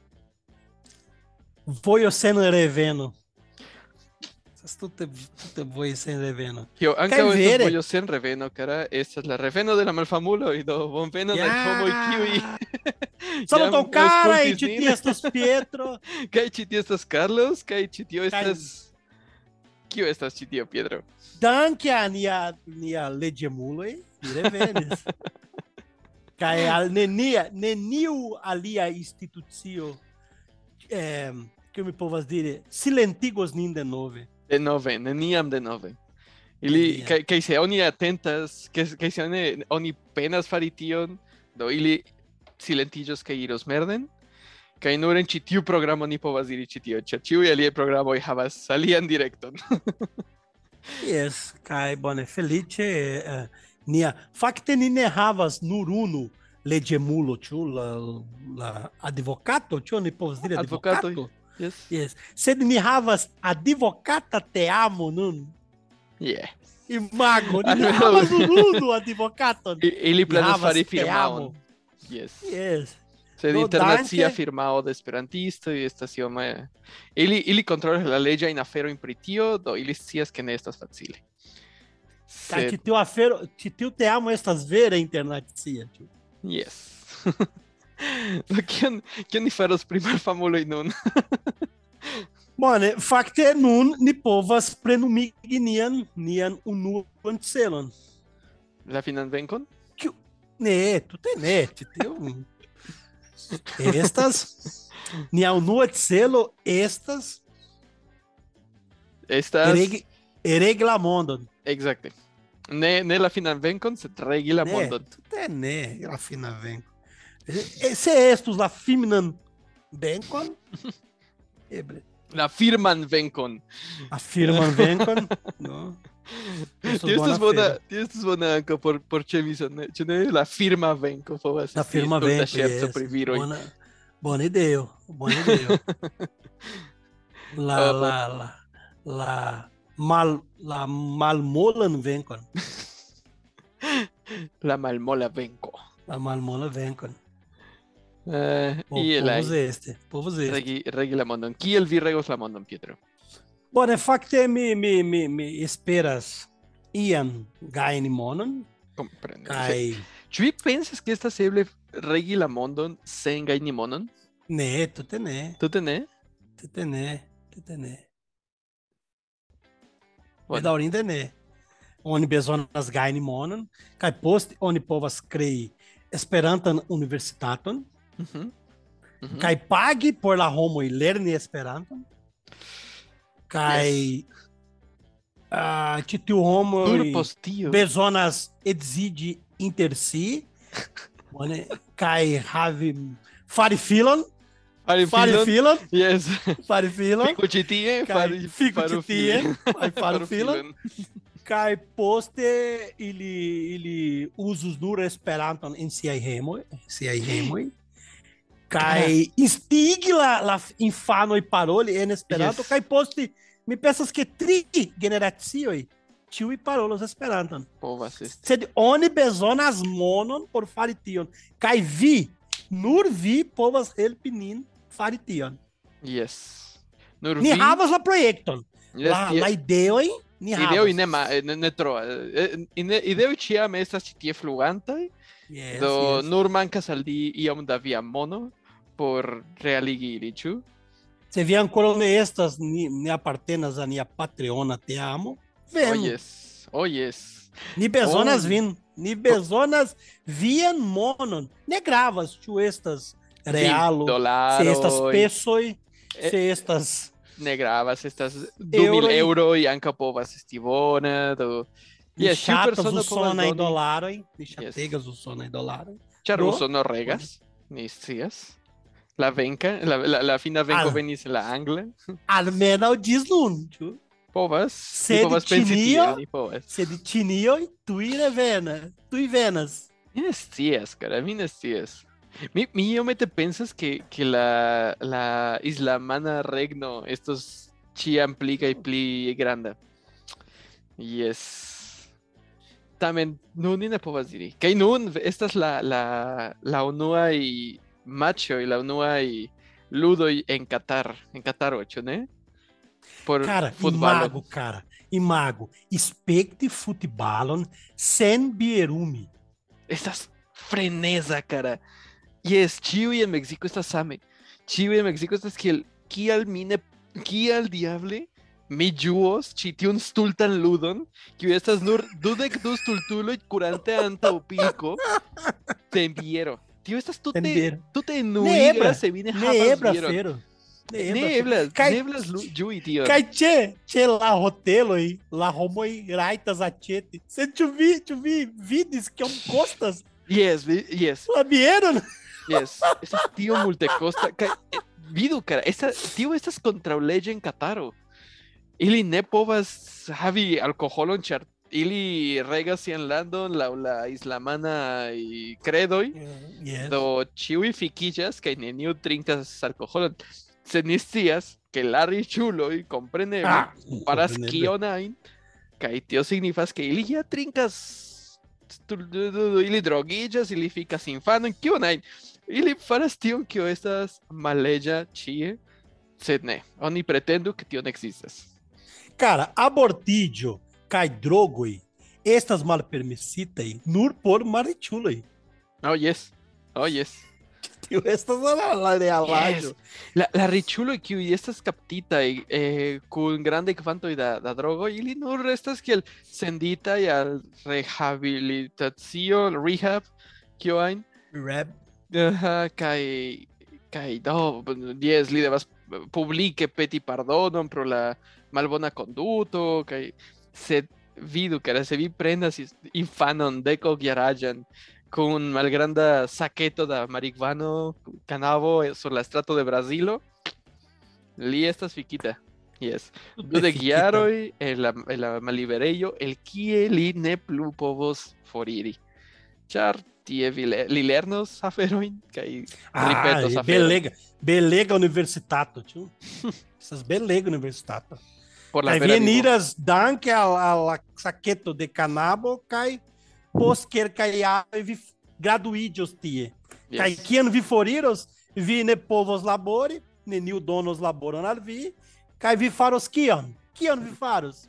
S4: Voglio sen reveno. Tutte, tutte voi sen reveno.
S3: Io anche
S4: Cai
S3: questo voglio sen reveno, cara. Questa è la reveno della malfamulo e do buon veno yeah. del
S4: homo
S3: kiwi.
S4: Solo con
S3: cara
S4: e
S3: ci
S4: ti estas Pietro.
S3: Kai ci ti estas Carlos, kai ci
S4: ti
S3: estas... Kio estas ci tio, Pietro?
S4: Danke a nia, nia legemuloi, mi revenis. Kai al nenia, neniu alia institucio eh, que mi povas diri silentigos nin de nove.
S3: De nove, neniam de nove. Ili
S4: Neniam.
S3: kaj kaj se oni atentas, kaj se oni, oni penas fari tion, do ili silentiĝos kaj iros merden. Kaj nur en ĉi tiu programo ni povas diri ĉi tio, ĉar ĉiuj aliaj programoj havas alian direkton.
S4: Yes, kaj bone feliĉe eh, nia fakte ni ne havas nur unu leĝemulo, ĉu la, la advokato, ĉu ni povas diri advokato?
S3: Yes.
S4: Yes. Sed mi havas advocata te amo nun.
S3: Yeah.
S4: Imago, ni havas unu advokaton.
S3: Ili planas
S4: havas
S3: fari firmaon. Yes.
S4: Yes.
S3: Sed
S4: No,
S3: internacia
S4: danke.
S3: firmao de esperantisto y estas ioma ili ili kontrolas la leĝa in afero in pritio, do ili scias ke ne estas facile. Sed,
S4: ĉi tiu afero, ĉi tiu te amo estas vere internacia. ĉu?
S3: Yes. do kion ni faros pri malfamuloj nun?
S4: Bone, fakte nun ni povas plenumigi nian, nian unuan celon.
S3: La finan venkon?
S4: Ne, tute ne, tiu. Estas nia unua celo estas
S3: Estas
S4: regi la mondon.
S3: Exacte. Ne ne la finan venkon, sed regi la
S4: Ne,
S3: mondon.
S4: tute ne, la fina venko. E- Se estus la fiminan venkon, eble.
S3: La firman venkon.
S4: A firman venkon, no? Estus
S3: Tio estas bona,
S4: afero.
S3: tio estas bona ankaŭ por por ĉemizo, ne? Ĉu ne? La firma venko povas
S4: La
S3: esti
S4: firma
S3: stulta
S4: venko,
S3: ŝerco
S4: yes.
S3: pri viroj.
S4: Bona, bona ideo, bona ideo. La,
S3: Ah,
S4: la, la, la, mal, la malmolan venkon.
S3: La malmola venko.
S4: La malmola venkon.
S3: Uh,
S4: Po,
S3: y el
S4: povos este, povos este.
S3: regi, regi la mondon. Kiel vi regos la mondon, Pietro?
S4: Bone, fakte mi, mi, mi, mi esperas iam gajni monon,
S3: Komprende.
S4: kaj
S3: Ĉu vi pensas ke estas eble regi la mondon sen gajni monon?
S4: ne, tute ne,
S3: Tute ne?
S4: tute ne, tute ne.
S3: Bone.
S4: Bedaŭrinde ne. Oni bezonas gajni monon, kaj poste oni povas krei Esperantan universitaton,
S3: Mhm. Mhm.
S4: kaj pagi por la homoj lerni Esperanton, kaj ah, ĉi tiu
S3: Nur
S4: homoj
S3: post
S4: bezonas edzigi inter si, bone, kaj havi fari filon,
S3: Fari
S4: fari
S3: filon.
S4: filon,
S3: Yes.
S4: fari filon,
S3: Fiku ĉi tie,
S4: Kaj poste ili ili uzus nur Esperanton en siaj hemoj, siaj hemoj. Kaj instigi la, la infanoj paroli en Esperanto,
S3: Yes.
S4: kaj poste mi pensas ke tri generacioj ĉiuj parolos Esperanton.
S3: Povas esti.
S4: Sed oni bezonas monon por fari tion. Kaj vi, nur vi povas helpi nin fari tion.
S3: Yes. Nur
S4: Ni havas la projekton,
S3: Yes,
S4: la,
S3: tie-
S4: la ideoj ni havas.
S3: Ideoj ne, ma, ne, ne tro. eh, ine- Ideoj ĉiam estas ĉi tie flugantaj,
S4: Yes,
S3: do
S4: yes.
S3: nur mankas al li iom da via mono por realigi ili, ĉu?
S4: Se vi ankoraŭ ne estas, ni, ne apartenas a nia Patreona te amo,
S3: Oh
S4: venu.
S3: yes. Oh yes.
S4: Ni bezonas
S3: Oh.
S4: vin. Ni bezonas vian monon. Ne gravas, ĉu estas realo, se estas
S3: Dolaroj.
S4: pesoj,
S3: Eh,
S4: se estas
S3: ne gravas, estas 2000
S4: Euroj.
S3: eŭroj ankaŭ povas esti bona, do Yes, ĉiu
S4: ŝatas
S3: persono povas
S4: usonaj dolaroj, ni ŝategas usonaj dolaroj.
S3: ĉar
S4: Do?
S3: Usono regas, ni scias. La venka, la, la, la fina venko
S4: Al-
S3: venis la angla.
S4: Almenaŭ ĝis nun, ĉu?
S3: Povas,
S4: Sed
S3: povas pensi tiel, ni povas.
S4: Sed ĉinioj tuj revenas, tuj venas.
S3: Mi ne scias, cara, mi ne scias. Mi, mi te pensas que, que la, la islamana regno, estos chian plica y pli granda. Y es. También, nun ne povas diri. Que nun, esta es la, la, la unua y macho y la unua y ludo y en Qatar, en Qatar 8, ¿no? Por
S4: cara, imago, cara, imago, expecte futbalon sen bierumi.
S3: Estas freneza, cara. Y es Chiwi en México está Same. Chiwi en México está Skiel. Kial mine, kial diable, mi yuos, chitiun stultan ludon, que estas nur dudek du stultulo y curante antaupico, te enviero. Tío, estas
S4: tú
S3: te,
S4: tú
S3: te
S4: nuibras,
S3: se viene
S4: jamás
S3: viero.
S4: Neblas,
S3: Kai... neblas Jui, che, che
S4: la rotelo aí, la homoi raitas achete. Se tu vi, tu vi vides que é
S3: um costas. Yes,
S4: yes. Labiero,
S3: Yes, ese es tío Multecosta. Eh, Vidu, cara, esa, tío, estas contra Legend Kataro. Ili Nepovas, Javi, Alcoholon, Chart, Ili Regas y Landon, la, la Islamana y Credoy, mm,
S4: yes.
S3: Do Chiwi Fiquillas, que Neniu Trincas Alcoholon, Cenistías, que Larry Chulo y comprende
S4: ah,
S3: para Skionain, que tío signifas que Ili ya Trincas, Ili Droguillas, Ili Ficas Infano, en Kionain. Ili farastionkio estas maleja chie, sed ne, oni pretendu que tio ne existas.
S4: Cara, abortigio kai drogoi eh. estas malpermesitaj eh. nur por malriĉuloj. Eh.
S3: Oh yes. Oh yes.
S4: Tio estas la la realaĵo.
S3: Yes. La la riĉuloj kiuj estas kaptitaj eh, kun grandaj kvantoj da, da drogo, ili nur restas kiel senditaj al rehabilitacio, rehab, kiujn?
S4: Rehab.
S3: Ajá, kai kai no 10 li devas publique peti pardonon pro la malbona conduto kai se vidu cara se vi prendas y infanon deco garajan con malgranda saqueto da marihuano canavo sur la estrato de Brasilo. Li estas fiquita yes. Viu de guiaroi el el malibereio el kie li ne plu povos foriri char tie vi le- li lernos aferoin kai
S4: Ah, belega, belega universitato, tio. Essas belega universitato.
S3: por la
S4: Cai
S3: vera digo,
S4: veniras danke al, al saqueto de canabo, cai posquer cai vi graduidios tie. Cai
S3: yes.
S4: kian vi foriros, vi ne povos labori, ne nil donos laboron al vi, cai vi faros kion? Kion vi faros?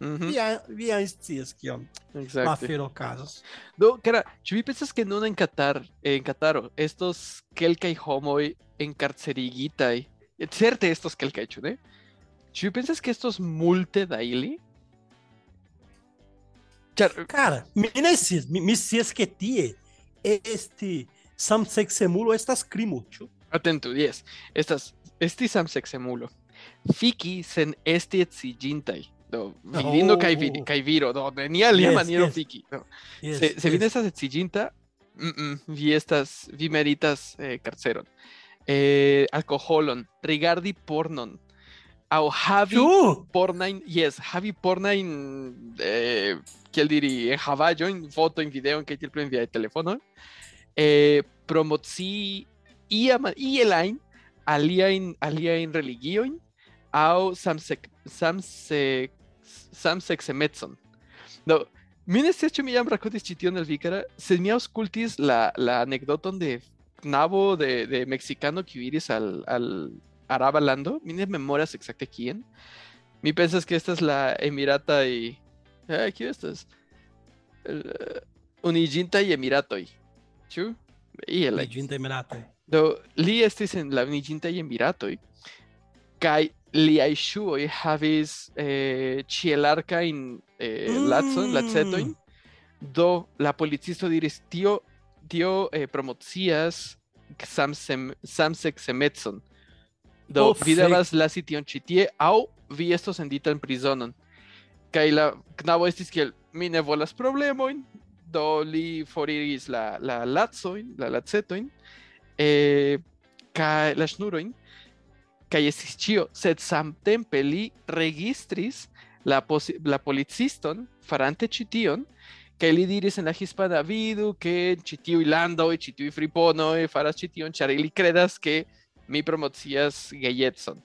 S3: Uhum.
S4: E, há, e há estes que,
S3: ó,
S4: Exacto. Casos.
S3: No, cara, vi pensas que no en Qatar, en Qatar, estos kelkai homoi encarceriguitai, certe estos kelkai ¿eh? chune, vi pensas que estos multe daily? Char... Eh,
S4: cara, minesis, misies que tie, este samsexemulo estas crimucho.
S3: Atento, yes, estas, este samsexemulo. Fiki sen esti exigintai no, Vivino
S4: oh,
S3: Kaiviro, Kaiviro, no, venía
S4: yes,
S3: Maniero
S4: yes,
S3: No.
S4: Yes,
S3: se, se viene esta sencillinta, mm -mm, vi estas, vi meritas eh, carceron. Eh, alcoholon, Rigardi Pornon, au
S4: Javi.
S3: Pornain, yes, Javi Pornain, eh, que él diría, en Javayo, en foto, en video, en que tiene en de teléfono, eh, promotzi, y, y Elaine, alien, alien religión, au samsec, samsec, Do, mi ne scias ĉu mi jam rakontis ĉi tion al vi, kara, sed mi aŭskultis la la anekdoton de knabo de, de mexicano kiu iris al, al araba lando, mi ne memoras ekzakte kien. Mi pensas que esta es la Emirata y... Ah, ¿qué estas? Uh, Uniginta y Emiratoi. ¿Chu? Y el...
S4: Legenda Emirate.
S3: Do, li estis en la Uniginta y Emiratoi. Kai liai shuoi havis eh, ĉielarkajn eh, lacon, lacetoin. Do, la policisto diris, tio, tio eh, promocias samsem, samsexemecon. Do,
S4: Oh,
S3: vi devas lasi tion ĉi tie, aŭ vi estos sendita en prizonon. Kaj la knabo estis kiel, mi ne volas problemojn, do li foriris la, la lacojn, la lacetojn, eh, kaj la ŝnurojn, kaj estis ĉio, sed samtempe li registris la, la policiston farante ĉi tion, kaj li diris en la hispana vidu ke ĉi tiuj landoj, ĉi tiuj friponoj faras ĉi tion, ĉar ili kredas ke mi promocias gejecon.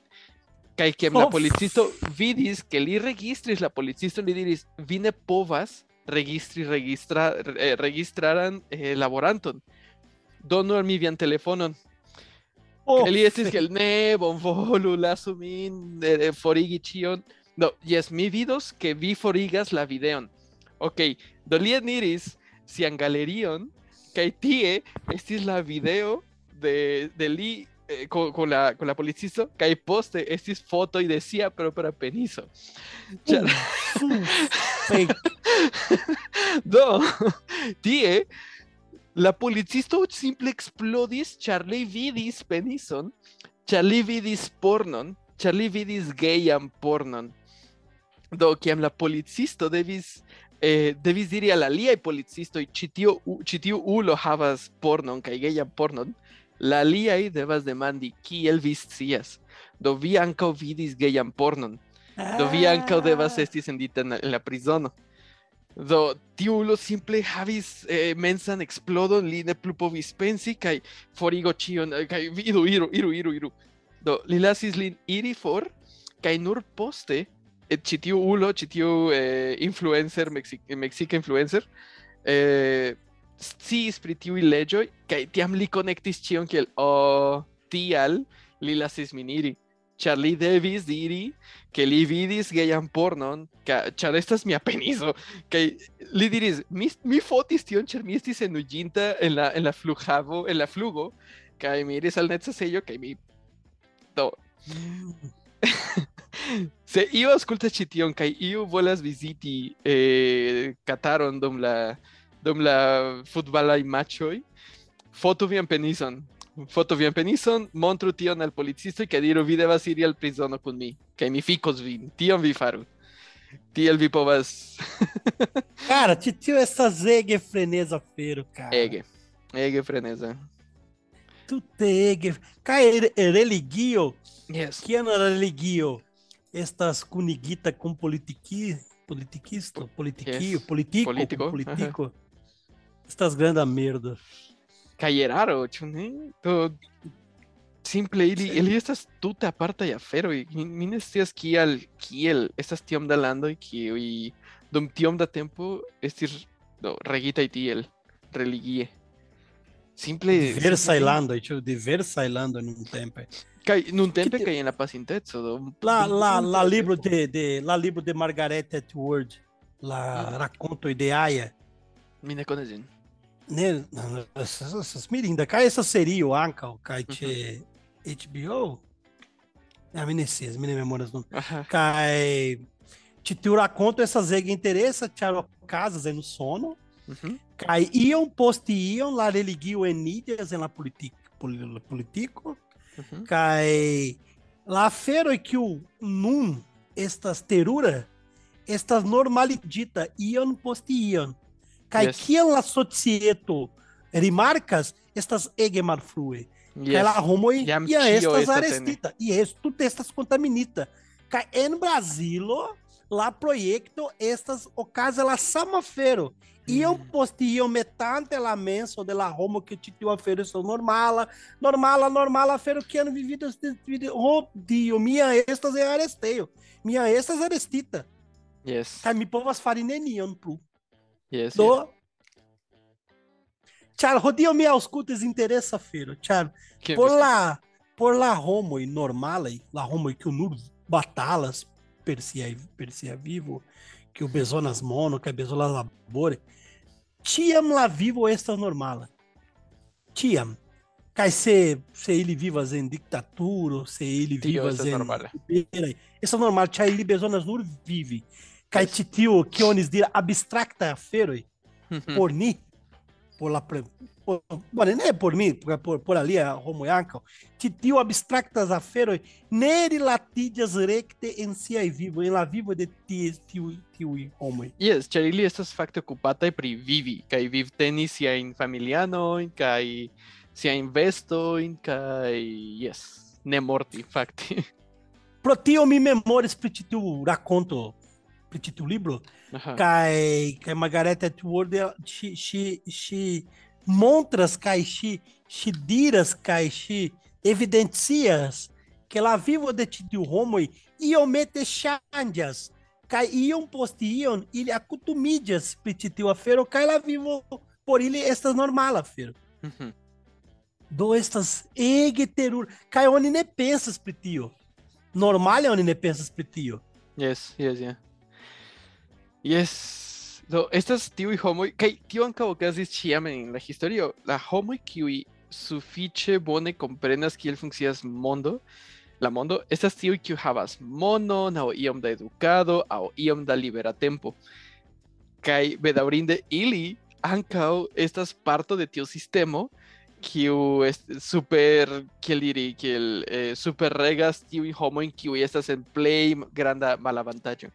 S3: Kaj ke la policisto vidis ke li registris la policisto li diris vi ne povas registri registra eh, registraran eh, laboranton. Donu al mi vian telefonon.
S4: Oh,
S3: Gelne, Bonfolu, Lasumin, Forigi Chion. No, yes, mi vidos que vi forigas la videon. Ok, dolien iris, sian galerion, tie este es la video de, de li eh, con, con, la, con la policizo, cae poste, este es foto y decía, pero para
S4: penizo.
S3: Uh, uh, tie, la policisto simple explodis ĉar li vidis penison, ĉar li vidis pornon, ĉar li vidis gejan pornon. Do, kiam la policisto devis eh, devis diri al aliaj policistoj ĉi tio u- ĉi tiu ulo havas pornon kaj gejan pornon, la aliaj devas demandi kiel vi scias. Do vi ankaŭ vidis gejan pornon. Do vi ankaŭ devas esti sendita en la, en la prizono. Do tiu ulo simple havis eh, mensan eksplodon, li ne plu povis pensi kaj forigo ĉion eh, kaj iru, iru, iru, iru, iru. do li lasis lin iri for kaj nur poste eh, ĉi tiu ulo ĉi tiu eh, influencer mexi mexica influencer eh, sciis pri tiuj leĝoj kaj tiam li konektis ĉion kiel oh, tial li lasis min iri ĉar li devis diri li vidis gejan pornon ca- ĉar estas mia peniso kaj li diris mi, mi fotis tion ĉar mi estis en la en la flughavo en la flugo. Kaj mi iris al necesejo kaj mi do se iu aŭskultas ĉi tion kaj iu volas viziti eh, Kataron dum la dum la futbalaj matĉoj foto vian penison foto vian penison montru tion al policistoj kaj diru vi devas iri al prizono kun mi kaj mi fikos vin tion vi faru tiel vi povas
S4: Cara, titio essa zege freneza feiro, cara.
S3: ege ege freneza
S4: Tu te ege. Re- religio,
S3: yes
S4: ano religio? Estas cuniguita com politiqui, politiquisto, politiquio,
S3: Yes.
S4: politico,
S3: Político,
S4: com politico. Estas grande merda.
S3: Kaj eraro ĉu ne do simple ili ili estas tute apartaj aferoj mi, mi ne scias kial kiel estas tiom da landoj kiuj dum tiom da tempo estis do regitaj tiel religie simple
S4: Diversa
S3: simple-
S4: ilando, tio, diversa ilando num tempo.
S3: kaj nuntempe
S4: Que te-
S3: kaj en la pasinteco do
S4: lá
S3: da
S4: livro
S3: tempo.
S4: de, de, lá livro de Margaret Atwood, lá
S3: Uhum.
S4: racconto de Aya.
S3: mi ne konas ĝin
S4: né, essas, essas mirinda, cá essa seria o Ancal, cá che HBO. A mim nesses, minha memórias não.
S3: Aha.
S4: Cai te tirar conta essas zega interessa, tcharo casas aí no sono.
S3: Mhm.
S4: Cai iam postiam lá religio enidias em la politic, pol- politico.
S3: Mhm.
S4: Cai lá fero que o num estas terura estas normalidita iam postiam. Cai
S3: Yes.
S4: societo rimarcas estas egemar flue.
S3: Yes.
S4: Ela arrumou e estas arestita. E esto estas contaminita. Cai en Brasilo, lá proyecto estas ocasião la samafero. Iam
S3: Mm.
S4: postiam metante la menso de la Roma que titio a feira são normala, normala, normala, feiro que ano vivido oh dio, minha estas é aresteio. Minha estas arestita.
S3: yes
S4: Cai me povas farineniam pro.
S3: Yes yes.
S4: Do. Tchau, rodio me auscultes interessa feiro. Tchau. Por
S3: você-
S4: lá, por lá Romo e normal aí, lá Romo e que o Nur batalas persia persia vivo, que o besonas mono, que a besonas labore. Tiam lá vivo estas normala. Tiam. Cai se se ele vivas em ditadura, se ele
S3: Tio,
S4: vivas em. Essa é normal, tchai ele besonas nur vive. Que onis dira abstracta feiro
S3: Mhm.
S4: por mim, por lá, por, por, bueno, não é por mim, por, por, por ali, a Romo Yankel, titio abstractas afero, neri latidias recte en sia vivo, en la vivo de ti, tiu, tiu homo.
S3: Yes, ĉar ili estas fakte okupataj pri vivi kaj vivteni siajn familianojn kaj siajn vestojn kaj yes, ne morti fakte.
S4: Pro tio mi memores pri tiu raconto, pri tiu libro,
S3: Aha.
S4: kai kai Margaret Atwood, she she she montras kai she she diras kai she evidencias que la vivo de tiu homo iam mete chandias kai iam postiam ili acutumidias pri tiu afero kai la vivo por ili estas normal afero
S3: Mhm.
S4: do estas ege terur kai oni ne pensas pri tio normal é oni ne pensas pri tio
S3: Yes, yes, yeah. Y es. No, estas Tiwi Homoi. Kai, Tion Kawakazi Chiamen, la historia. La Homoi Kiwi, su fiche bone comprenas que el funcias mondo. La mondo. Estas Tiwi que havas mono, nao iom da educado, ao iom da libera liberatempo. Kai bedaurinde ili, ancao, estas parto de tio sistema kiu super kiel diri kiel eh, super regas tiuj homojn kiuj estas en plej granda malavantaĝo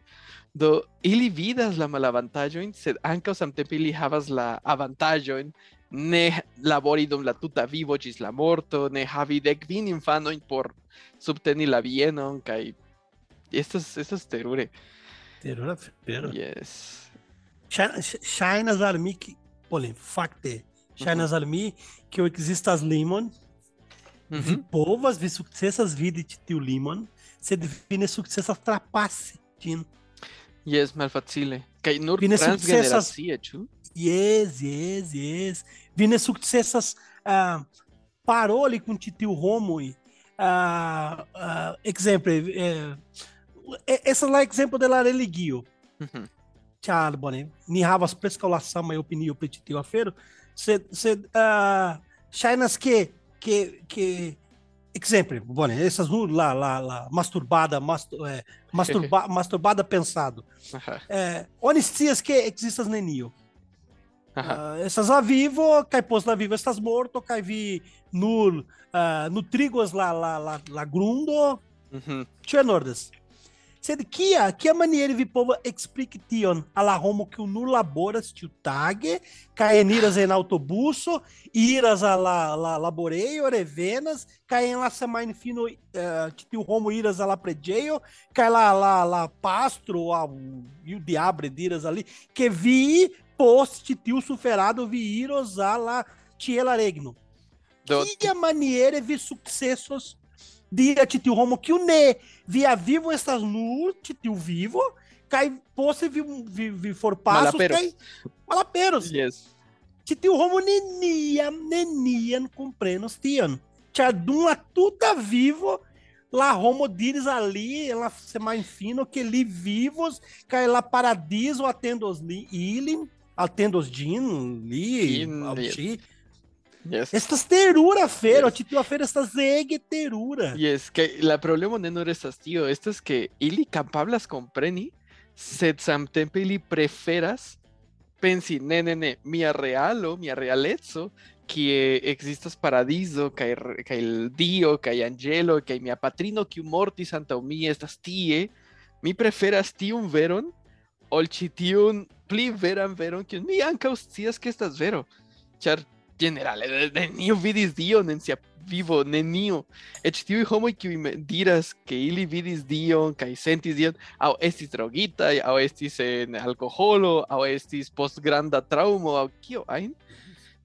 S3: Do ili vidas la malavantaĝojn, sed ankaŭ samtempe ili havas la avantaĝojn ne labori dum la tuta vivo ĝis la morto, ne havi dek kvin infanojn por subteni la bienon kaj estas estas terure.
S4: terur afero
S3: Yes.
S4: Shainas armi que, olhem, facte, Shainas armi que o existas limon, Vi
S3: Mhm.
S4: povas, vi sukcesas vidi ĉi tiu limon, sed vi ne sukcesas trapasi ĝin.
S3: Yes, malfacile. Kaj nur
S4: Vi ne sukcesas-
S3: transgeneracie, ĉu?
S4: Yes, yes, yes. Vi ne sukcesas ah, paroli kun ĉi tiu homoj. Ah, ah, ekzemple, eh, e- estas la ekzemplo de la religio.
S3: Mhm.
S4: Ĉar bone, ni havas preskaŭ la samaj opinio pri ĉi tiu afero, sed sed ah, ŝajnas ke que que Exemple, bone, essas la, la, la masturbada, mastu, eh, masturba, masturbada pensado.
S3: Aha,
S4: oni scias que existas nenio.
S3: aha.
S4: Uh, estas la vivo, kaj post la vivo estas morto, kaj vi nur uh, nutrigos la, la, la, la grundo,
S3: Mhm.
S4: ĉu enordas. Sed kia, kia maniere vi povas expliki tion al la homo kiu nur laboras tiutage, kaj eniras en aŭtobuso, iras al la, la laborejo, revenas, kaj en la semajnfino uh, ĉi tiu homo iras la preĝejo, kaj la, la, la pastro aŭ iu diable diras ali, que vi post tiu suferado vi iros la ĉiela regno.
S3: Do,
S4: Kia maniere vi sukcesos diri a ĉi tiu homo kiu ne via vivo estas nur ĉi tiu vivo kaj poste vi, vi, vi forpasos
S3: Malaperos.
S4: kaj malaperos.
S3: yes.
S4: Ĉi tiu homo neniam, neniam komprenos tion. Ĉar dum la tuta vivo la homo diris ali, ela semajnfino, que li vivos kaj la paradiso atendos li ilin, atendos ĝin, li,
S3: Ĝin,
S4: aŭ
S3: yes.
S4: Estas terura afero,
S3: Yes.
S4: tiu afero estas ege terura.
S3: Yes, que la problemo ne nur estas tio, estas que ili kapablas kompreni, sed samtempe ili preferas pensi, ne, ne, ne, mia realo, mia realeco, kie existas paradiso, kaj el dio, kaj angelo, kaj mia patrino kiu mortis antaŭ mi estas tie, mi preferas tiun veron ol ĉi tiun pli veran veron, kiun mi ankaŭ scias ke estas vero, ĉar generale ne- neniu vidis dion en sia vivo, neniu. Eĉ tiuj homoj kiuj diras ke ili vidis dion kaj sentis dion, aŭ estis drogitaj, aŭ estis en alkoholo, aŭ estis post granda traŭmo, aŭ kio ajn,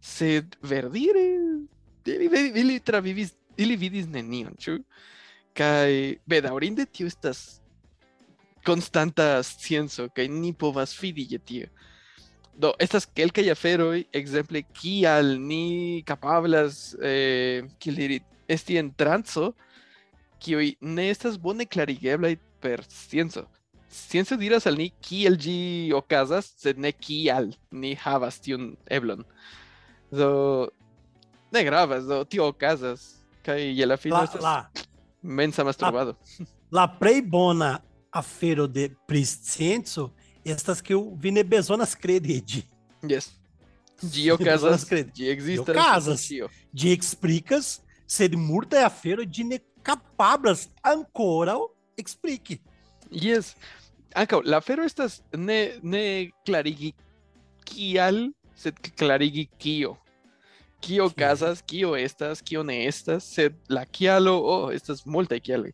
S3: sed verdire ili, ili travivis, ili vidis nenion, ĉu? Kaj bedaŭrinde tio estas konstanta scienco kaj ni povas fidi je. Do, estas kelkaj aferoj, ekzemple, kial ni kapablas, eh, kiel diri, esti en transo, kiuj ne estas bone klarigeblaj per scienco. Scienco diras al ni kiel ĝi okazas, sed ne kial ni havas tiun eblon. Do, ne gravas, do tio okazas, kaj je la fino
S4: La,
S3: estas
S4: la,
S3: mensa masturbado.
S4: la plej bona afero de pri scienco estas que vi ne bezonas kredi ĝi.
S3: Yes. Okazas,
S4: kredi.
S3: ĝi ekzistas.
S4: okazas.
S3: ĉio.
S4: Ĝi explicas, sed multaj aferoj ĝi ne kapablas ankoraŭ expliki.
S3: Yes. Ankaŭ la afero estas ne ne klarigi kial, sed klarigi kio. Okazas, kio estas, kio ne estas, sed la kialo, oh, estas multaj kialoj.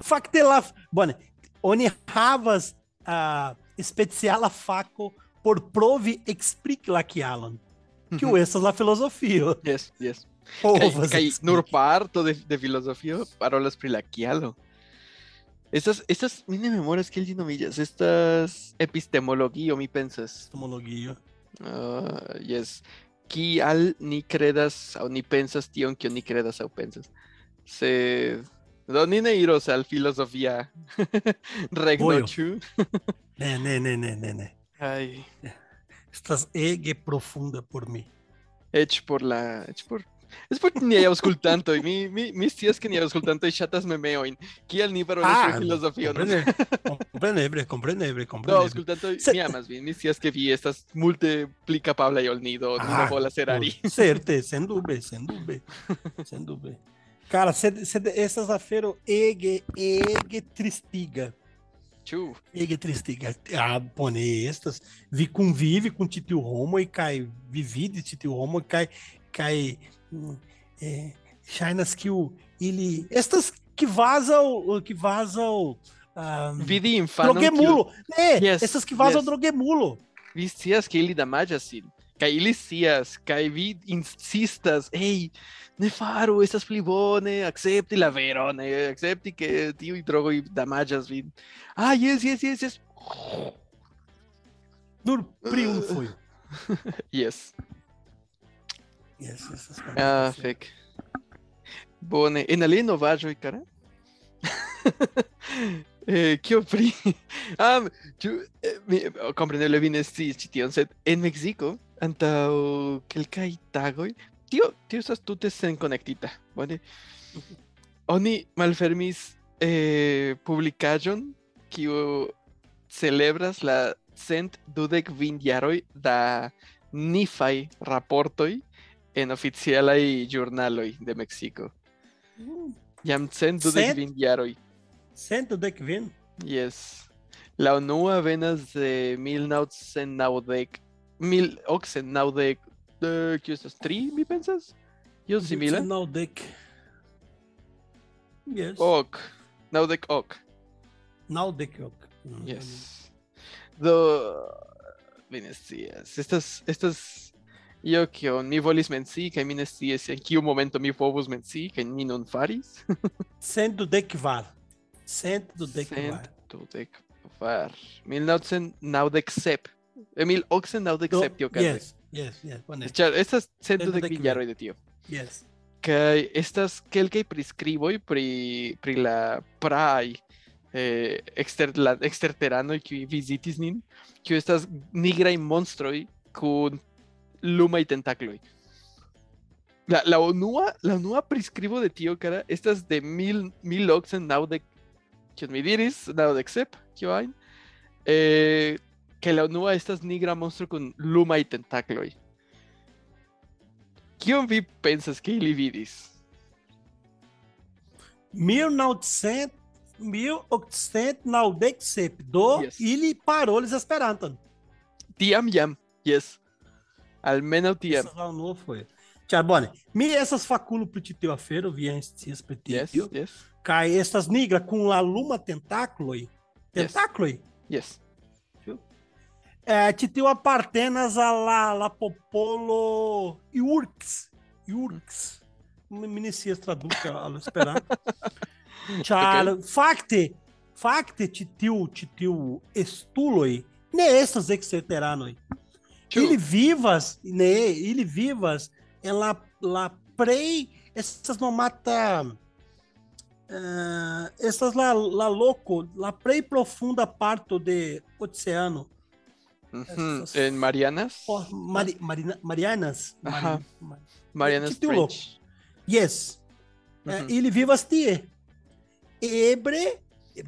S4: Fakte la bone, oni havas uh, speciala fako por provi expliki la kialon. Kiu estas la filozofio.
S3: Yes, yes.
S4: Povas
S3: Kaj
S4: expliki.
S3: nur parto de, de filozofio parolas pri la kialo. Estas, estas, mi ne memoras kiel ĝi nomiĝas, estas epistemologio, mi pensas.
S4: Epistemologio.
S3: Uh, yes. Kial ni credas aŭ ni pensas tion kion ni credas aŭ pensas. Sed Donine iros al
S4: filosofía
S3: regnochu.
S4: ne, ne, ne, ne, ne, ne.
S3: Ay.
S4: Estás ege profunda por mí.
S3: Hecho por la... Hecho por... Es porque ni auscultando, y mi, mi, mis tías que ni auscultando y chatas me meoin.
S4: Que
S3: al ni para
S4: ah, filosofía. Comprende,
S3: comprende,
S4: comprende,
S3: comprende.
S4: No,
S3: auscultando, más bien, mis tías que vi estas multiplica Pabla y Olnido,
S4: ah,
S3: no vola.
S4: Certe. Cara, estas afero ege, ege tristiga.
S3: Ĉu?
S4: Ege tristiga. Ah, bone, estas vi convive com titio homo e cai, vivi de titio homo e cai, cai, é, shainas que o, ele, estas que vazam, que vazam,
S3: Vidi infanon kiu
S4: drogemulo, né?
S3: Yes,
S4: Essas que vazam
S3: yes.
S4: drogemulo.
S3: Vi scias ke ili damaĝas sin. Cailicias, Caivid insistas, hey, Nefaro, estás plibone, acepti la verone, acepti que tío y drogo y damajas, vid. Ah, yes, yes, yes, yes.
S4: Nur triunfo. yes.
S3: Yes,
S4: yes, yes.
S3: Ah, fec. Bone, en ali novajo e cara? Eh, ¿Qué opri? ah, yo eh, comprendo, le vine, sí, en México, antaŭ kelkaj tagoj, tio, tio estas tute senkonektita, bone? Oni malfermis eh, publikaĵon kiu celebras la cent dudek jaroj da nifaj raportoj en oficialaj ĵurnaloj de Meksiko. Jam cent dudek
S4: Cent?
S3: kvin jaroj.
S4: Cento dek kvin.
S3: Yes. La unua venas de 1990, 1890, eh, kio estas tri, mi pensas? Io simila?
S4: Naŭdek. Yes.
S3: Ok. Naŭdek ok.
S4: Naŭdek ok.
S3: Yes. Do mi ne scias. Estas estas io kion mi volis mencii kaj mi ne scias en kiu momento mi povus mencii kaj mi nun faris.
S4: Cento dek kvar. Cento dek kvar.
S3: Cent dudek kvar. 1997. Eh, 1897 tio okazis.
S4: Yes, yes, yes.
S3: Estas cent
S4: Cent
S3: dudek
S4: dek
S3: kvin jaroj de tio.
S4: Yes.
S3: Kaj estas kelkaj priskriboj pri pri la praaj eh, ekster la eksterteranoj kiuj vizitis nin, kiuj estas nigraj monstroj kun lumaj tentakloj. La, la unua la unua priskribo de tio kara estas de mil mil okcent naŭdek kion mi diris naŭdek sep kio ajn eh, que la unua estas nigra monstro kun lumaj tentakloj. Kion vi pensas ke ili vidis?
S4: 1900 1897 do
S3: Yes.
S4: ili parolis Esperanton.
S3: Tiam jam, yes. Almenaŭ tiam.
S4: Essa não foi. Tchau, bone. Mi essas faculo pro titeu a feira, vi estes pro
S3: Yes,
S4: titeu.
S3: yes,
S4: Cai estas nigra com la luma tentáculo.
S3: Yes.
S4: Tentáculo.
S3: yes.
S4: É, titeu apartenas a la, la popolo iurx. Iurx. Minicias traduca allo esperanto. Tchau. Facte. Facte titeu, titeu estuloi. Ne estas exeteranoi. Ili vivas, ne, ili vivas en la, la prei, essas não mata, eh, essas la, la loco, la prei profunda parto de oceano,
S3: Ujú,
S4: Estas-
S3: En Marianas.
S4: oh, Mari, Marina, Marianas,
S3: Ajá. Marianas
S4: que.
S3: Trench.
S4: yes,
S3: Uhum.
S4: ili vivas tie, ebre,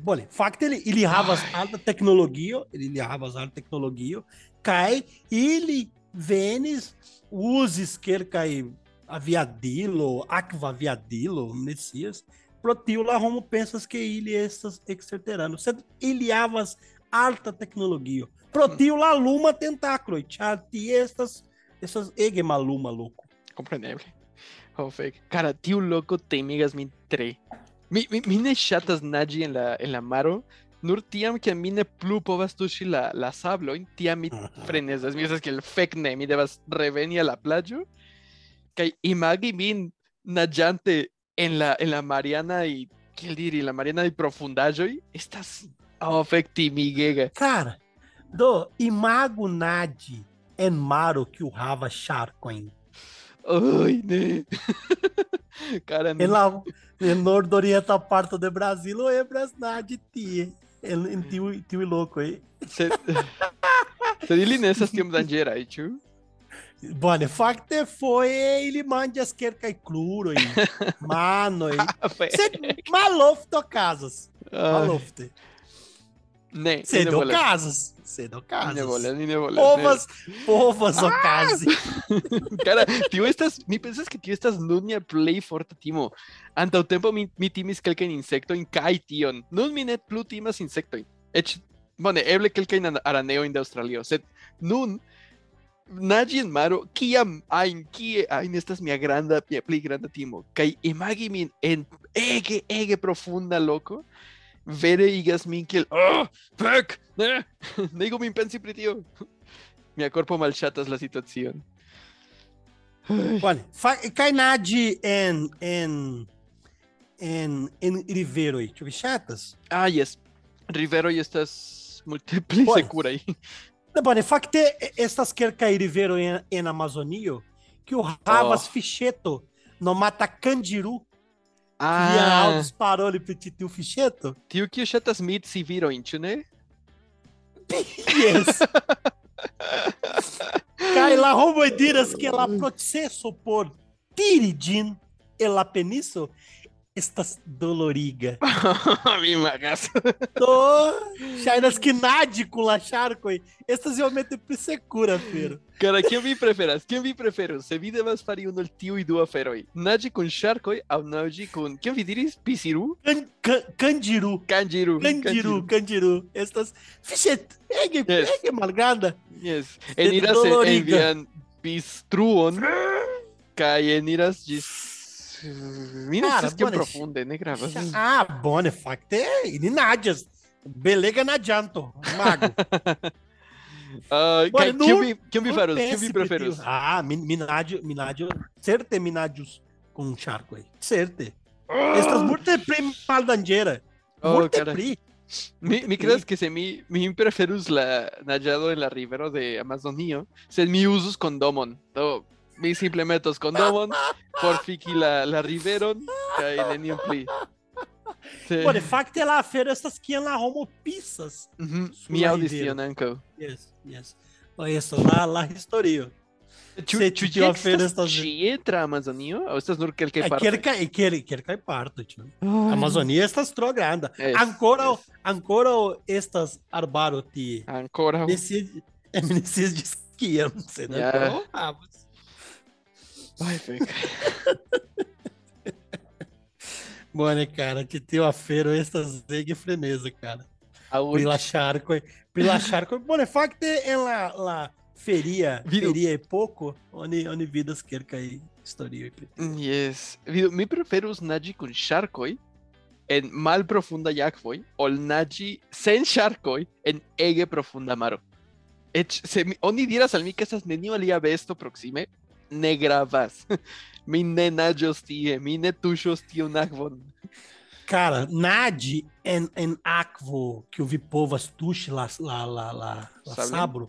S4: bole, facto ele, ele havas alta tecnologia, ele havas alta tecnologia, cai, ili venis usis quer cai aviadilo, aqua aviadilo, messias, protio la homo pensas que ele estas exterterano, sed ili havas alta tecnologia, protio la luma tentáculo, char ti estas, essas ege maluma louco.
S3: Compreneble. Oh, fake. Cara, tiu loco temigas min tre. Mi, mi, mi ne ŝatas naĝi en la, en la maro, nur tiam ke mi ne plu povas tuŝi la, la sablojn, tiam mi frenesas. Mi estas kiel fek ne, mi devas reveni al la plaĝo kaj imagi min naĝante en la, en la Mariana y kiel diri, la Mariana y profundaĵoj estas fek timigega.
S4: Cara, do imago nadi en maro que o hava charcoin.
S3: Ai, ne. Cara,
S4: En la en nordorienta parte do Brasil o ebras nadi tie. En, en tiu, tiu louco aí.
S3: Sed, sed ili ne estas tiom danĝeraj, ĉu?
S4: Bone, facte foi ele mande as quercai cluro e mano e sed malofto casas. Malofte.
S3: Ne,
S4: Se
S3: ne
S4: do
S3: volas.
S4: casas. Se do
S3: Ni ne volas, ni ne volas.
S4: Povas, povas ocasi.
S3: ne. Cara, tio estas, mi pensas que tio estas nun mia plej forta timo. Antaŭ tempo mi, mi timis kelkajn insektojn kaj tion. Nun mi ne plu timas insektojn. Eĉ, bone, eble kelkajn an- araneojn de Aŭstralio, sed nun naĝi en maro, kiam ajn, kie ajn estas mia granda, mia pli granda timo. Kaj imagi min en ege, ege profunda loko, vere igas min kiel, oh, fek, ne, nego min pensi pri tio. Mi corpo malchatas la situación.
S4: Olha, cai nadi em, em, em, em Ribeiro aí. Deixa eu ver, chatas.
S3: Ah, yes. Rivero y estas múltiples
S4: Olha.
S3: se cura aí.
S4: Não, bom, facte estas quer cair Ribeiro em, em Amazonio, que o Ravas
S3: Oh.
S4: Ficheto no mata Candiru, e
S3: Ah,
S4: Alves parou ali pro tio Ficheto.
S3: tio que chatas mit si viro inchune.
S4: Yes. Cai lá, Romoidiras, que ela processo por Tiridin, ela peniso, estas doloriga. Tô, Chainas que nádico lá, Charcoi. Estas realmente secura, Fero.
S3: Cara, ¿quién vi preferas? ¿Quién vi prefero? Se vi de más pari uno el tío y dua feroi. Naji con Sharkoi, au Naji con... ¿Quién vi diris? Pisiru?
S4: Can, can, candiru.
S3: Kanjiru.
S4: Candiru, candiru. Estas. Fichet, ege,
S3: Yes.
S4: ege malgranda.
S3: Yes. Eniras
S4: doloriga.
S3: envian Pistruon. Kai eniras gis... Mina știți
S4: că
S3: profunde, negra. Pues.
S4: Ah, bune, facte, e najas. Belega na janto, mago. Uh,
S3: Bora, quem, no, quem, quem me
S4: ferus?
S3: Me
S4: preferus? Ah, Minadio, Minadio, certe Minadios com charco aí. Certe. Oh! Estas multe prim paldanjera.
S3: Oh,
S4: multe
S3: Mi, mi ah. oh, crees que se mi, mi preferus la nallado en la rivero de Amazonio, se mi usus condomon. Do, mi simple metos condomon, por fiki la, la riveron, kai nenion pli. Se,
S4: Bom, de facto, ela fez estas que ela homo pisas.
S3: Mhm,
S4: su
S3: mi
S4: la
S3: audición anco.
S4: Yes, yes. Olha isso, lá, lá historio. Se
S3: chu,
S4: ti ela
S3: estas
S4: estas...
S3: chietra Amazonio? O estas nur que el que
S4: É,
S3: parte?
S4: quer cair, quer, quer cair parto, tio. Amazônia estas trogranda.
S3: Es,
S4: Ancora,
S3: es.
S4: ancora estas arbaro ti.
S3: Ancora.
S4: Decide, é necessário de esquiar, não sei, né?
S3: Yeah.
S4: Então,
S3: feca.
S4: Bom, cara, que tem uma feira estas zeg freneza, cara.
S3: Aún.
S4: Prila Charco, Prila Charco. Bom, facto, é lá, lá feria,
S3: Vido.
S4: feria é pouco, onde, onde vidas quer cair historia.
S3: Yes. Vido, mi preferus Naji con Sharkoi en mal profunda Yakvoy o el Naji sen Sharkoi en ege profunda Maro. Ech, se mi, oni diras al mi que estas nenio alia besto proxime, ne gravas. mi ne najos tie, mi ne tushos tio nagvon.
S4: Cara, Nadi en, en Akvo, que eu vi povas tuxe lá, lá, lá, lá, lá sabro,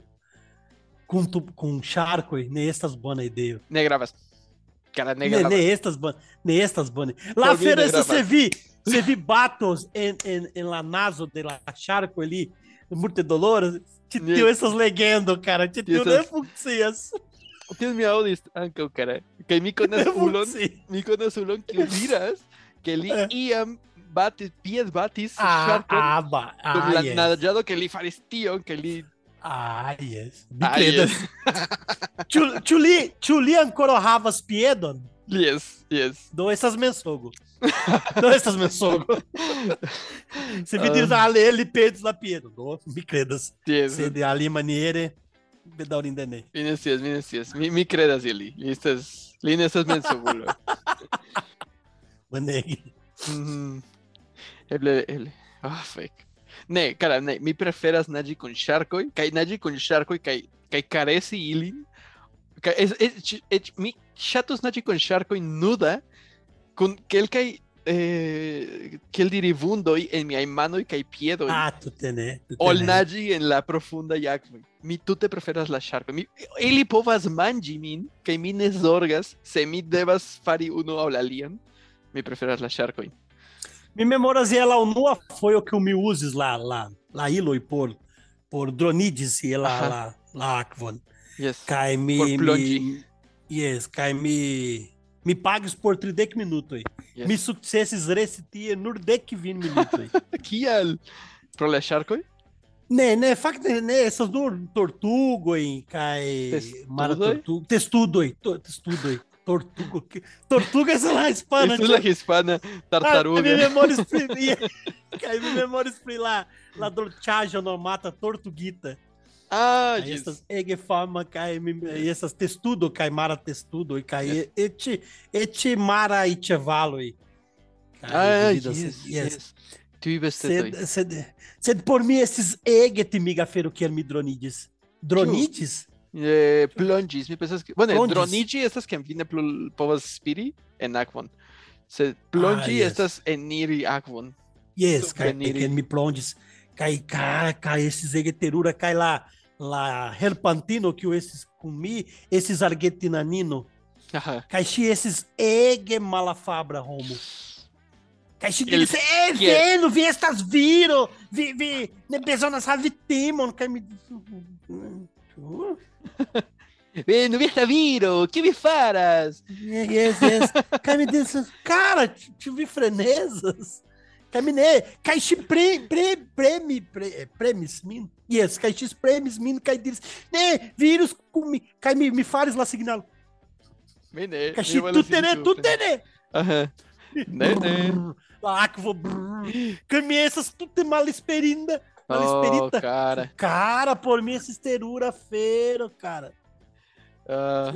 S4: com, tu, com charco, nem estas bonas ideia.
S3: Ne gravas. Cara, ne
S4: Nem,
S3: gravas.
S4: nem estas nem estas bonas. Lá
S3: ne gravas.
S4: você vi, você vi batos em, em, em la naso de la charco ali, muito doloroso, te
S3: Ne-
S4: deu essas legendas, cara, te deu
S3: essas-
S4: funcias.
S3: Tienes mi audis, anco, cara. Que mi conas ulon, mi conas ulon que diras que li
S4: Eh.
S3: iam batis, pies batis,
S4: Ah, ah, ba, ah,
S3: la
S4: yes.
S3: nadjado que li faris tion, que li...
S4: Ah, yes.
S3: Ah,
S4: Bicledas.
S3: yes.
S4: Chu- Chuli, chuli ancora havas piedon.
S3: Yes, yes.
S4: Dou essas mensogo. Dou essas mensogo. Se vi
S3: Ah.
S4: diz ale ele pedes la piedo. Dou bicledas.
S3: Yes.
S4: Se de maniere bedaurin dene.
S3: Vinicius, Vinicius. Mi, mi credas, Ili. Listas, líneas men seguro.
S4: Maneg.
S3: Mhm. Eble, eble. Ah, fake. Ne, cara, ne, mi preferas Naji con Sharkoi, kai Naji con Sharkoi, kai, kai caresi ilin. Kai, es, es, ech- mi chatos Naji con Sharkoi nuda, con kelkai, eh, kel dirivundoi en mi mano y kai piedoi.
S4: Ah, tu tene.
S3: Ol. Naji en la profunda yakvoi. Mi tu te preferas la Sharkoi. Mi, ili povas manji min, kai mi ne zorgas, se mi devas fari uno aŭ la alian. Mi preferas la Sharkoi.
S4: Mi memoras e ela o nua foi o que o me uses lá, lá, lá Iloi por, por Dronides e lá, lá, lá Akvon.
S3: Yes.
S4: Cai me,
S3: Por Plongi.
S4: yes, cai me, me pagues por 30 minutos aí.
S3: Yes.
S4: Mi successes recitie nur dec 20 minutos aí.
S3: Kial? Pro la Sharkoi?
S4: Ne, ne, fakt, ne, ne, essas nur tortugoi, cai... Mara
S3: Testudoi?
S4: tortugo, testudoi, to, testudoi, tortugo, que- tortuga é lá hispana.
S3: Es la hispana
S4: Ah, mi
S3: tartaruga.
S4: memória. Cai, mi memória exprimia lá, lá do Chaja no mata tortuguita.
S3: Ah,
S4: Aí
S3: yes.
S4: essas egefama cai, e essas testudo, cai mara testudo, e cai eti, eti mara ichevalo aí. Cai,
S3: Ah,
S4: bebidas-
S3: yes,
S4: yes.
S3: yes. Tu ibes tetoi.
S4: Sed, sed, sed por mim esses eget migafero que me dronides. Dronides?
S3: Eh, plungis, mi pensas que... Bueno,
S4: Plungis.
S3: dronigi estas que viene plu- povas spiri en Akvon. Se
S4: yes.
S3: estas en niri Akvon.
S4: Yes, cai,
S3: Souvenir.
S4: que me plondes. Cai, cai, cai, esses egeterura, cai lá, lá, herpantino que esses comi, esses argentinanino,
S3: Ajá.
S4: cai esses ege malafabra, Romo. Cai chi
S3: Ele-
S4: é,
S3: é-
S4: vendo, vi estas viro, vi, vi, ne besonas havitimon, cai me...
S3: Não me viro, que me faras?
S4: Yes, yes. Cai me diz, cara, vi frenesas. Cai me ne, cai chi pre, pre, premi, pre, premis min. Yes, cai chi premis min, cai diz, ne, vírus cai me, me fares lá signal.
S3: Mene,
S4: Cai chi tu tere, tu tere.
S3: Ajá. Né, né.
S4: Lá que me essas tu te mal esperinda. Mal
S3: Oh, cara.
S4: Cara, por mim essa esterura feiro, cara.
S3: Ah,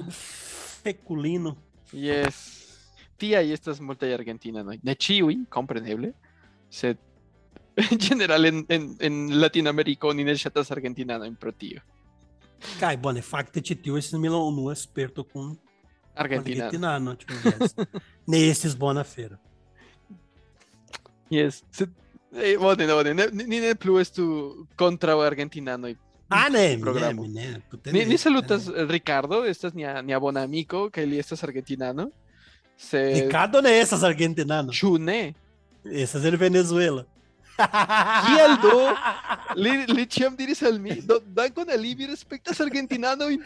S4: Peculino.
S3: yes. Tía, y esta es multa de Argentina, ¿no? De Chiwi, comprensible. Se... En general, en, en, en Latinoamérica, ni en chatas argentina, no, pro tío.
S4: Cai, bom, é facto que tio esses Milão não é esperto com
S3: Argentina.
S4: Argentinano, tipo, yes. Nesses bona feira.
S3: Yes. Se... Eh, no, bueno, ni, ne plus es tu contra o argentinano. Y...
S4: Ah, né,
S3: programa.
S4: né, né, tu
S3: Ni, ni salutas,
S4: né.
S3: Ricardo, estás ni a, ni a Bonamico, que él estás argentinano. Se...
S4: Ricardo não é essas argentinano.
S3: Chune.
S4: Essas é de Venezuela.
S3: Rialdo. Li, li chiam diris al mi, do, dankon al li, mi respektas argentinano in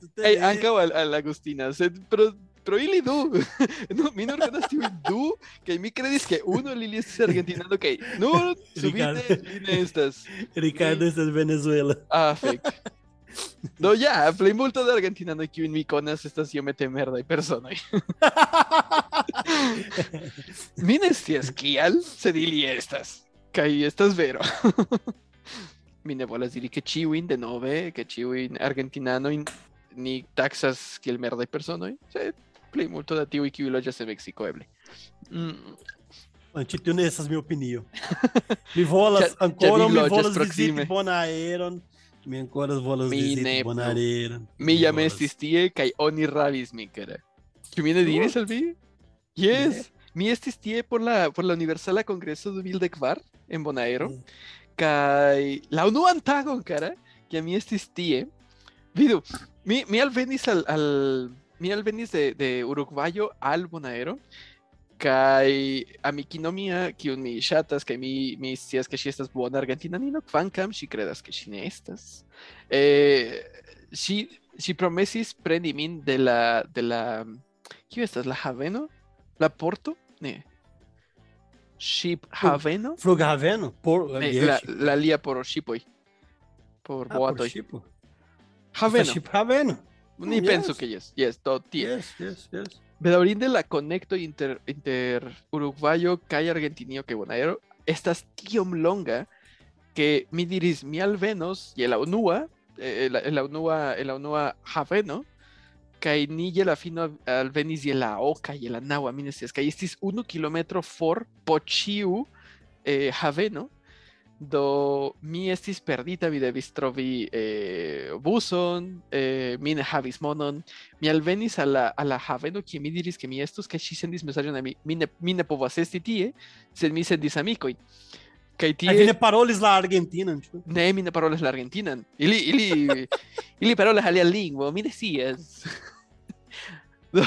S4: Tu
S3: Hey,
S4: tenés.
S3: ankaŭ al, al Agustina, sed pro, pro ili du. no, mi nur konas tiujn du, kaj mi kredis ke unu li estis argentinano kaj nur subite
S4: Ricardo.
S3: li ne estas.
S4: Ricardo de Venezuela.
S3: Ah, fek. No, ya, Flameball de Argentina no hay que un Miconas, esta sí mete merda y persona. Mines si esquial, se dili estas. Caí estas vero. Mine bolas dili que chiwin de nove, que chiwin argentinano ni taxas que el merda y persona. Se Flameball da tiwi que lo ya se México eble. Mm.
S4: Antitune, essa é minha opinião. Mi volas ancora,
S3: mi
S4: volas visiti bonaeron. Ancora
S3: Mi ne plu.
S4: Bonaeron.
S3: mi jam
S4: volas-
S3: estis tie kaj oni ravis min kara. Ĉu mi ne diris al vi? Yes. Mi estis tie por la por la Universala Kongreso 2004 en Bonaero.
S4: Mm.
S3: Kaj la unuan tagon, kara, que mi estis tie. Vidu, mi, mi alvenis al, al mi alvenis de, de Uruguayo al Bonaero. kai amikino mia kiun mi ŝatas kaj mi mi scias ke ŝi estas bona argentinanino kvankam ŝi kredas ke ŝi ne estas. Eh ŝi ŝi promesis preni min de la de la kiu estas? La haveno? La porto? Ne. Ship haveno?
S4: flughaveno? Por
S3: ne, la la lia por shipoj por
S4: ah,
S3: boatoj. haveno.
S4: Ship haveno
S3: Ni
S4: yes.
S3: penso che yes, yes, do tie.
S4: Yes, yes, yes.
S3: Bedaurinde la conecto inter, inter uruguayo, calle argentino que bonaero. Estas tiom longa que mi diris mi alvenos y el aunua, eh, el, el el aunua javeno, que ni y el afino alvenis y el aoca y el anagua, mines, que estis uno kilómetro for pochiu eh, javeno, do mi estis perdita, mi devis trovi eh, buson, eh, mi ne havis monon, mi alvenis a la, a la haveno kie mi diris ke mi estus kaj ŝi sendis mesaĝon al mi, mi ne, mi ne povas esti tie, sed mi sendis amikojn. Kaj tie...
S4: Aí vine paroles lá Argentina. Tipo.
S3: Ne, mi ne parolas la argentinan. Ili, ili, ili parolas alian lingvo, mi ne scias. Do,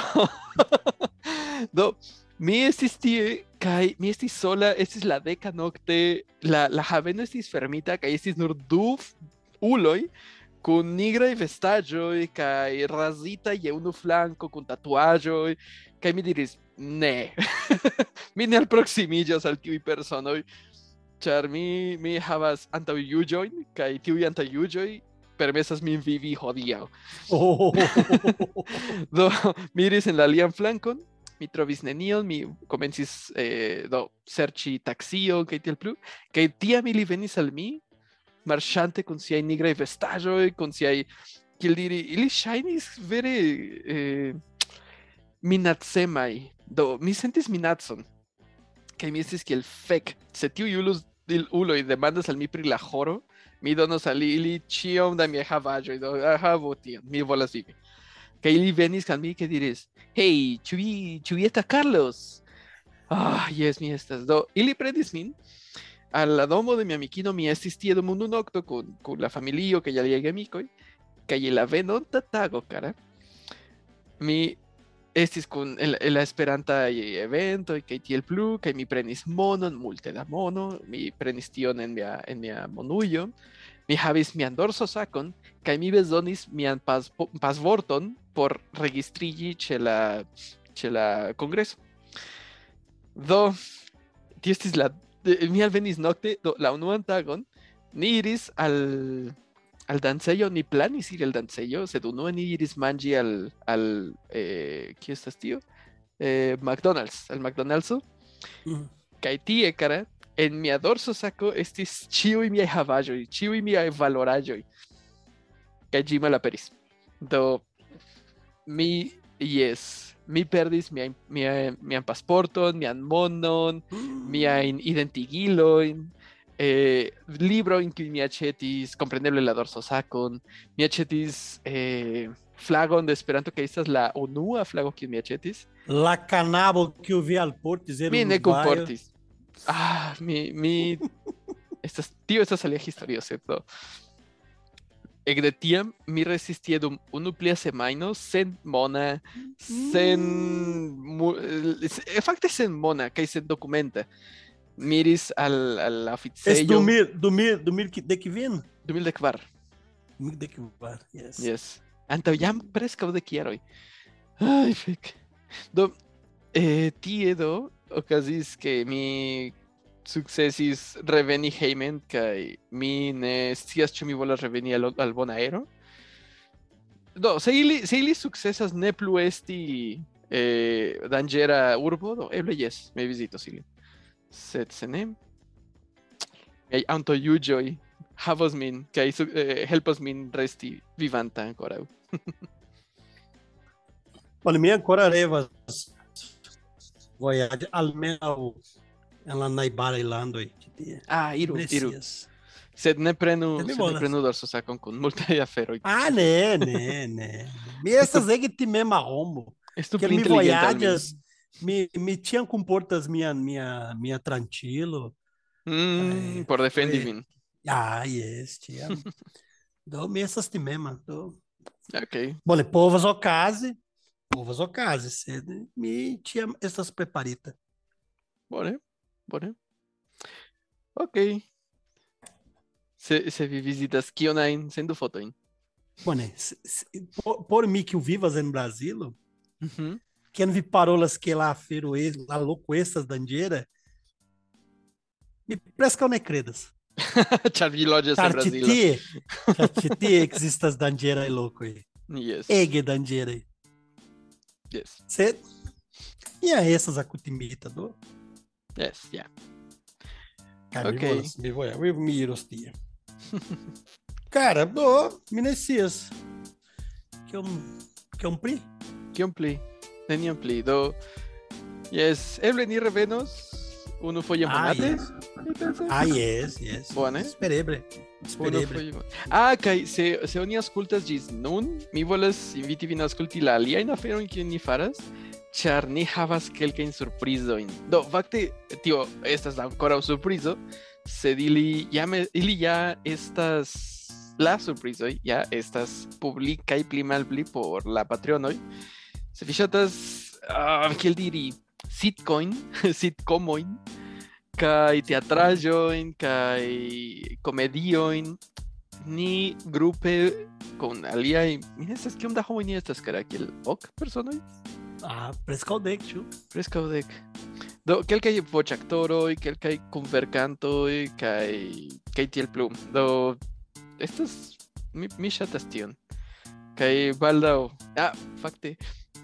S3: do, mi estis tie, kaj mi estis sola, estis la deka nokte, la, la haveno estis fermita, kaj estis nur du uloj, kun nigraj vestaĵoj kaj razita je unu flanko kun tatuaĵoj, kaj mi diris, ne, mi ne alproksimiĝos al tiuj personoj, ĉar mi, mi havas antaŭjuĝojn, kaj tiuj antaŭjuĝoj permesas min vivi hodiaŭ.
S4: Oh,
S3: Do, mi iris en la alian flankon, mi trovis nenion, mi komencis eh, do serĉi taksion kaj tiel plu, kaj tiam ili venis al mi, marŝante kun siaj nigraj vestaĵoj, kun siaj, kiel diri, ili ŝajnis vere eh, minacemaj. Do, mi sentis minacon, kaj mi estis kiel fek, se tiuj ulus il- uloj demandas al mi pri la ĥoro, mi donos alili chiom da mi havajo do mi volas vivi Kaylee venís a mí que dirás, hey, chubi, chubieta Carlos. Ah, yes, mi estas do. Y le predis min al domo de mi amiquino mi estis tie mundo nocto con, con la familio que ya llegué a mi coi, que la venonta tago, cara. Mi estis con el, el esperanta evento y que tiel plu, que mi prenis monon, multe da mono, mi prenis tion en mia, en mia monujo, mi havis mian dorso sacon, que mi besonis mian pas, pas vorton, por registrilli chela, chela congreso. Do, tiestis la, mi alvenis nocte, do, la unuan tagon, ni iris al, al dancello, ni planis iri al dancello, sed unue ni iris mangi al, al, eh, ¿qué estas tío? Eh, McDonald's, al McDonald's.
S4: Mm.
S3: Tie, eh, cara, en mi dorso saco estis chiui miai havajo, chiui miai valorajo. Kai Jima la peris. Do mi jes mi perdis mian, mian, mian pasporton mian monon miajn identigilojn eh, libro in kiu mi aĉetis kompreneble la dorsosakon mi aĉetis eh, flagon de Esperanto kaj estas la unua flago kiu mi aĉetis
S4: La canabo que eu vi al portis
S3: mi ne
S4: uruguaio.
S3: kunportis ah mi mi estas tio estas alia historio sed do ekde tiam mi restis tie dum unu plia semajno sen mona sen mu, fakte sen mona kaj sen dokumenta miris al al la
S4: Esse
S3: oficejo
S4: do mil, do mil, do mil de?
S3: 2014
S4: Mil de que var, yes.
S3: Yes. Antaŭ jam preskaŭ dek jaroj. Ai, fek. Do, eh, tie do okazis ke mi sukcesis reveni hejmen kaj mi ne scias ĉu mi reveni al, al Bonaero. Do, se ili, se esti eh, danĝera urbo, do eble jes, mi vizitos ilin. Sed se ne, miaj havos min eh, helpos min resti vivanta ankoraŭ.
S4: Olha, mi ancora revas voyage almeno en la naibara ilando e
S3: Ah, iru, iru. Sed ne prenu,
S4: Sed
S3: ne prenu dorsosakon kun multaj aferoj.
S4: Ah, né, né, né. Mi estas ege timema homo.
S3: Estu pli inteligenta
S4: voyages, mi, mi tinham comportas minha, minha, minha tranquilo.
S3: Mm,
S4: Eh,
S3: por defendi min.
S4: Ah, yes, tinha. Do mi estas timema. Do.
S3: Ok.
S4: Bole, povas ocase, povas ocase, sed mi tinha estas preparita.
S3: Bone, bone. Ok. Se vi vizitas kion ajn, sendu fotojn.
S4: Bone, se- se- por, por mi que o vivas em Brasilo,
S3: Mhm.
S4: quem vi parolas que lá fero es, lá louco estas dangeira, me presque eu ne credas.
S3: Ĉar vi loĝas en Brazilo.
S4: Tartiti, tartiti existas dangeira e louco aí.
S3: Yes.
S4: Ege dangeira aí.
S3: Yes.
S4: Sed, e a essas acutimita do?
S3: Yes, yeah.
S4: Cara,
S3: Ok.
S4: me volas, me voy, eu me irostia. Cara, do, minesias. Que um, que um pri?
S3: Kion pli? Nenion pli. Do, yes, ni revenos unufoje
S4: Ah,
S3: monate? pensas?
S4: Ah, yes, yes.
S3: Bone.
S4: Espereble.
S3: Unufoje mon- Ah, kaj se, se oni aŭskultas ĝis nun, mi volas inviti vin aŭskulti la aliajn aferojn kiujn ni faras, ĉar ni havas kelkajn surprizojn. Do, fakte, tio estas ankoraŭ surprizo, sed ili ja, me, ili ja estas la surprizoj, ja estas publikaj pli por la patronoj. Se vi ŝatas, ah, kiel diri, sitcoin, sitcomojn, kaj teatraĵojn, kaj komediojn, ni grupe kun aliaj, mi ne scias kiom da homoj ni estas, kara kiel ok personoj?
S4: Ah, prescaldec, ĉu?
S3: Preskaŭ dek. Do, kelkaj voĉaktoroj, kelkaj kunverkantoj kaj kaj tiel plu. Do, estas mi, mi ŝatas tion. Kaj baldaŭ, ah, fakte,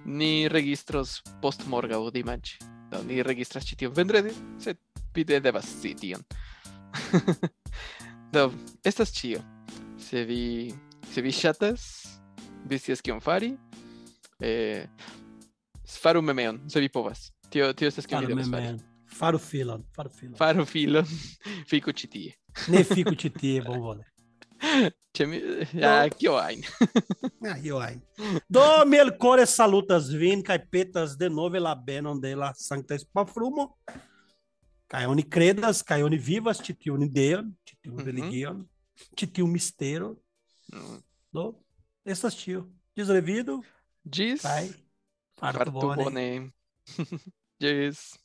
S3: ni registros post morgaŭ dimanĉe. Do, ni registras ĉi tion vendrede, sed vi ne devas scii estas. Se vi se vi ŝatas, vi scias kion fari. Eh, faru memeon, se vi povas. Tio, tio estas kion devas fari.
S4: man. Faro filon, faro filon.
S3: Faru filon, fiku ĉi tie.
S4: Ne fico titi, bom vole.
S3: C'è mi- Ja, io ein.
S4: Ah, io ai. Do melcore salutas vin, kai petas de nove la benon de la sancta spafrumo. Kai oni credas, kai oni vivas, titiu oni deon, titiu
S3: Mhm.
S4: religion, titiu mistero.
S3: Mm.
S4: Do, estas tio. Desrevido,
S3: Gis.
S4: kai, farto Partubone.
S3: Partubone. Cheers.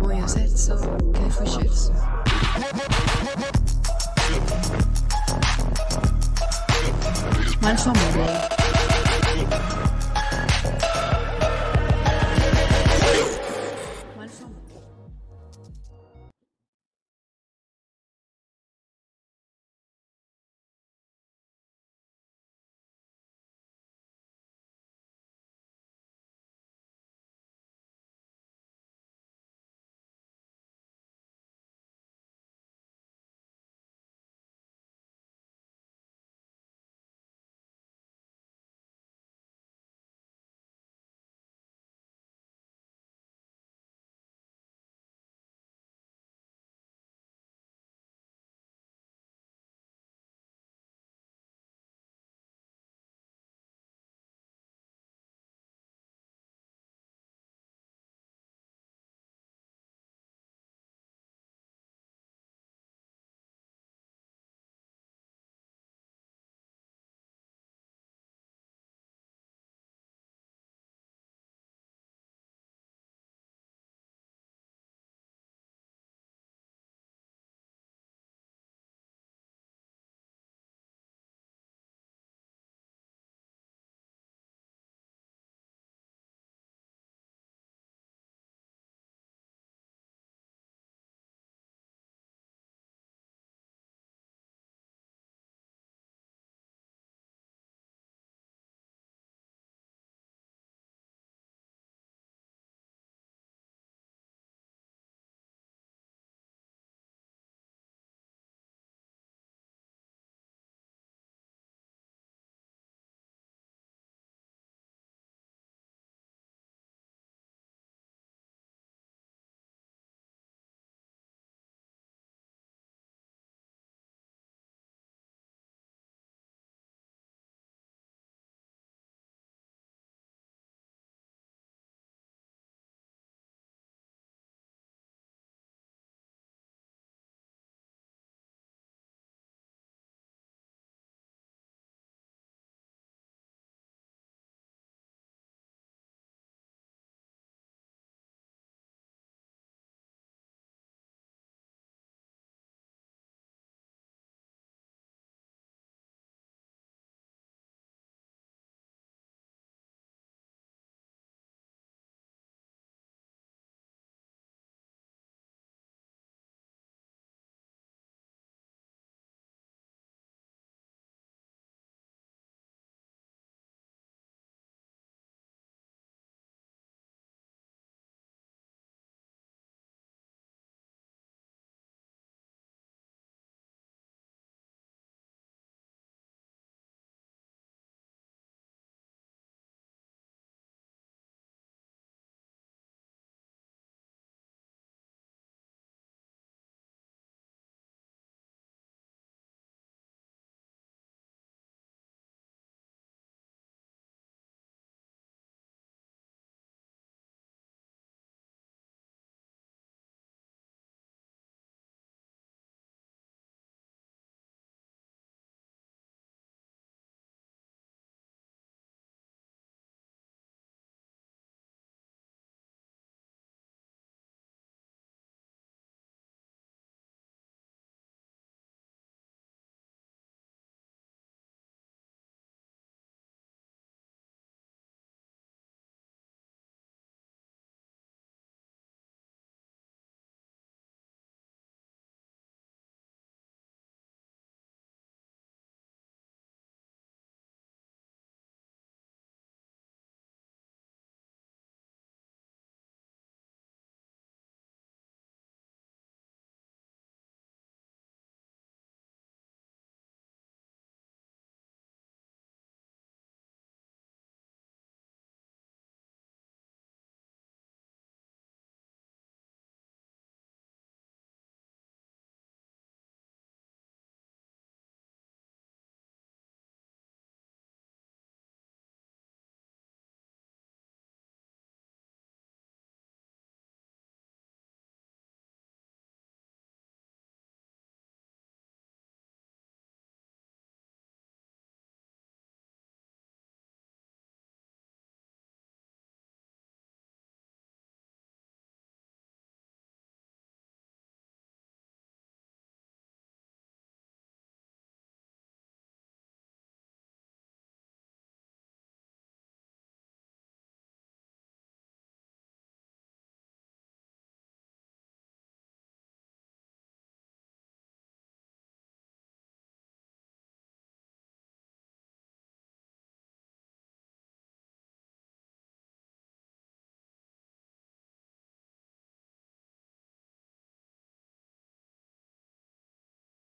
S5: Moje serce kefy shits.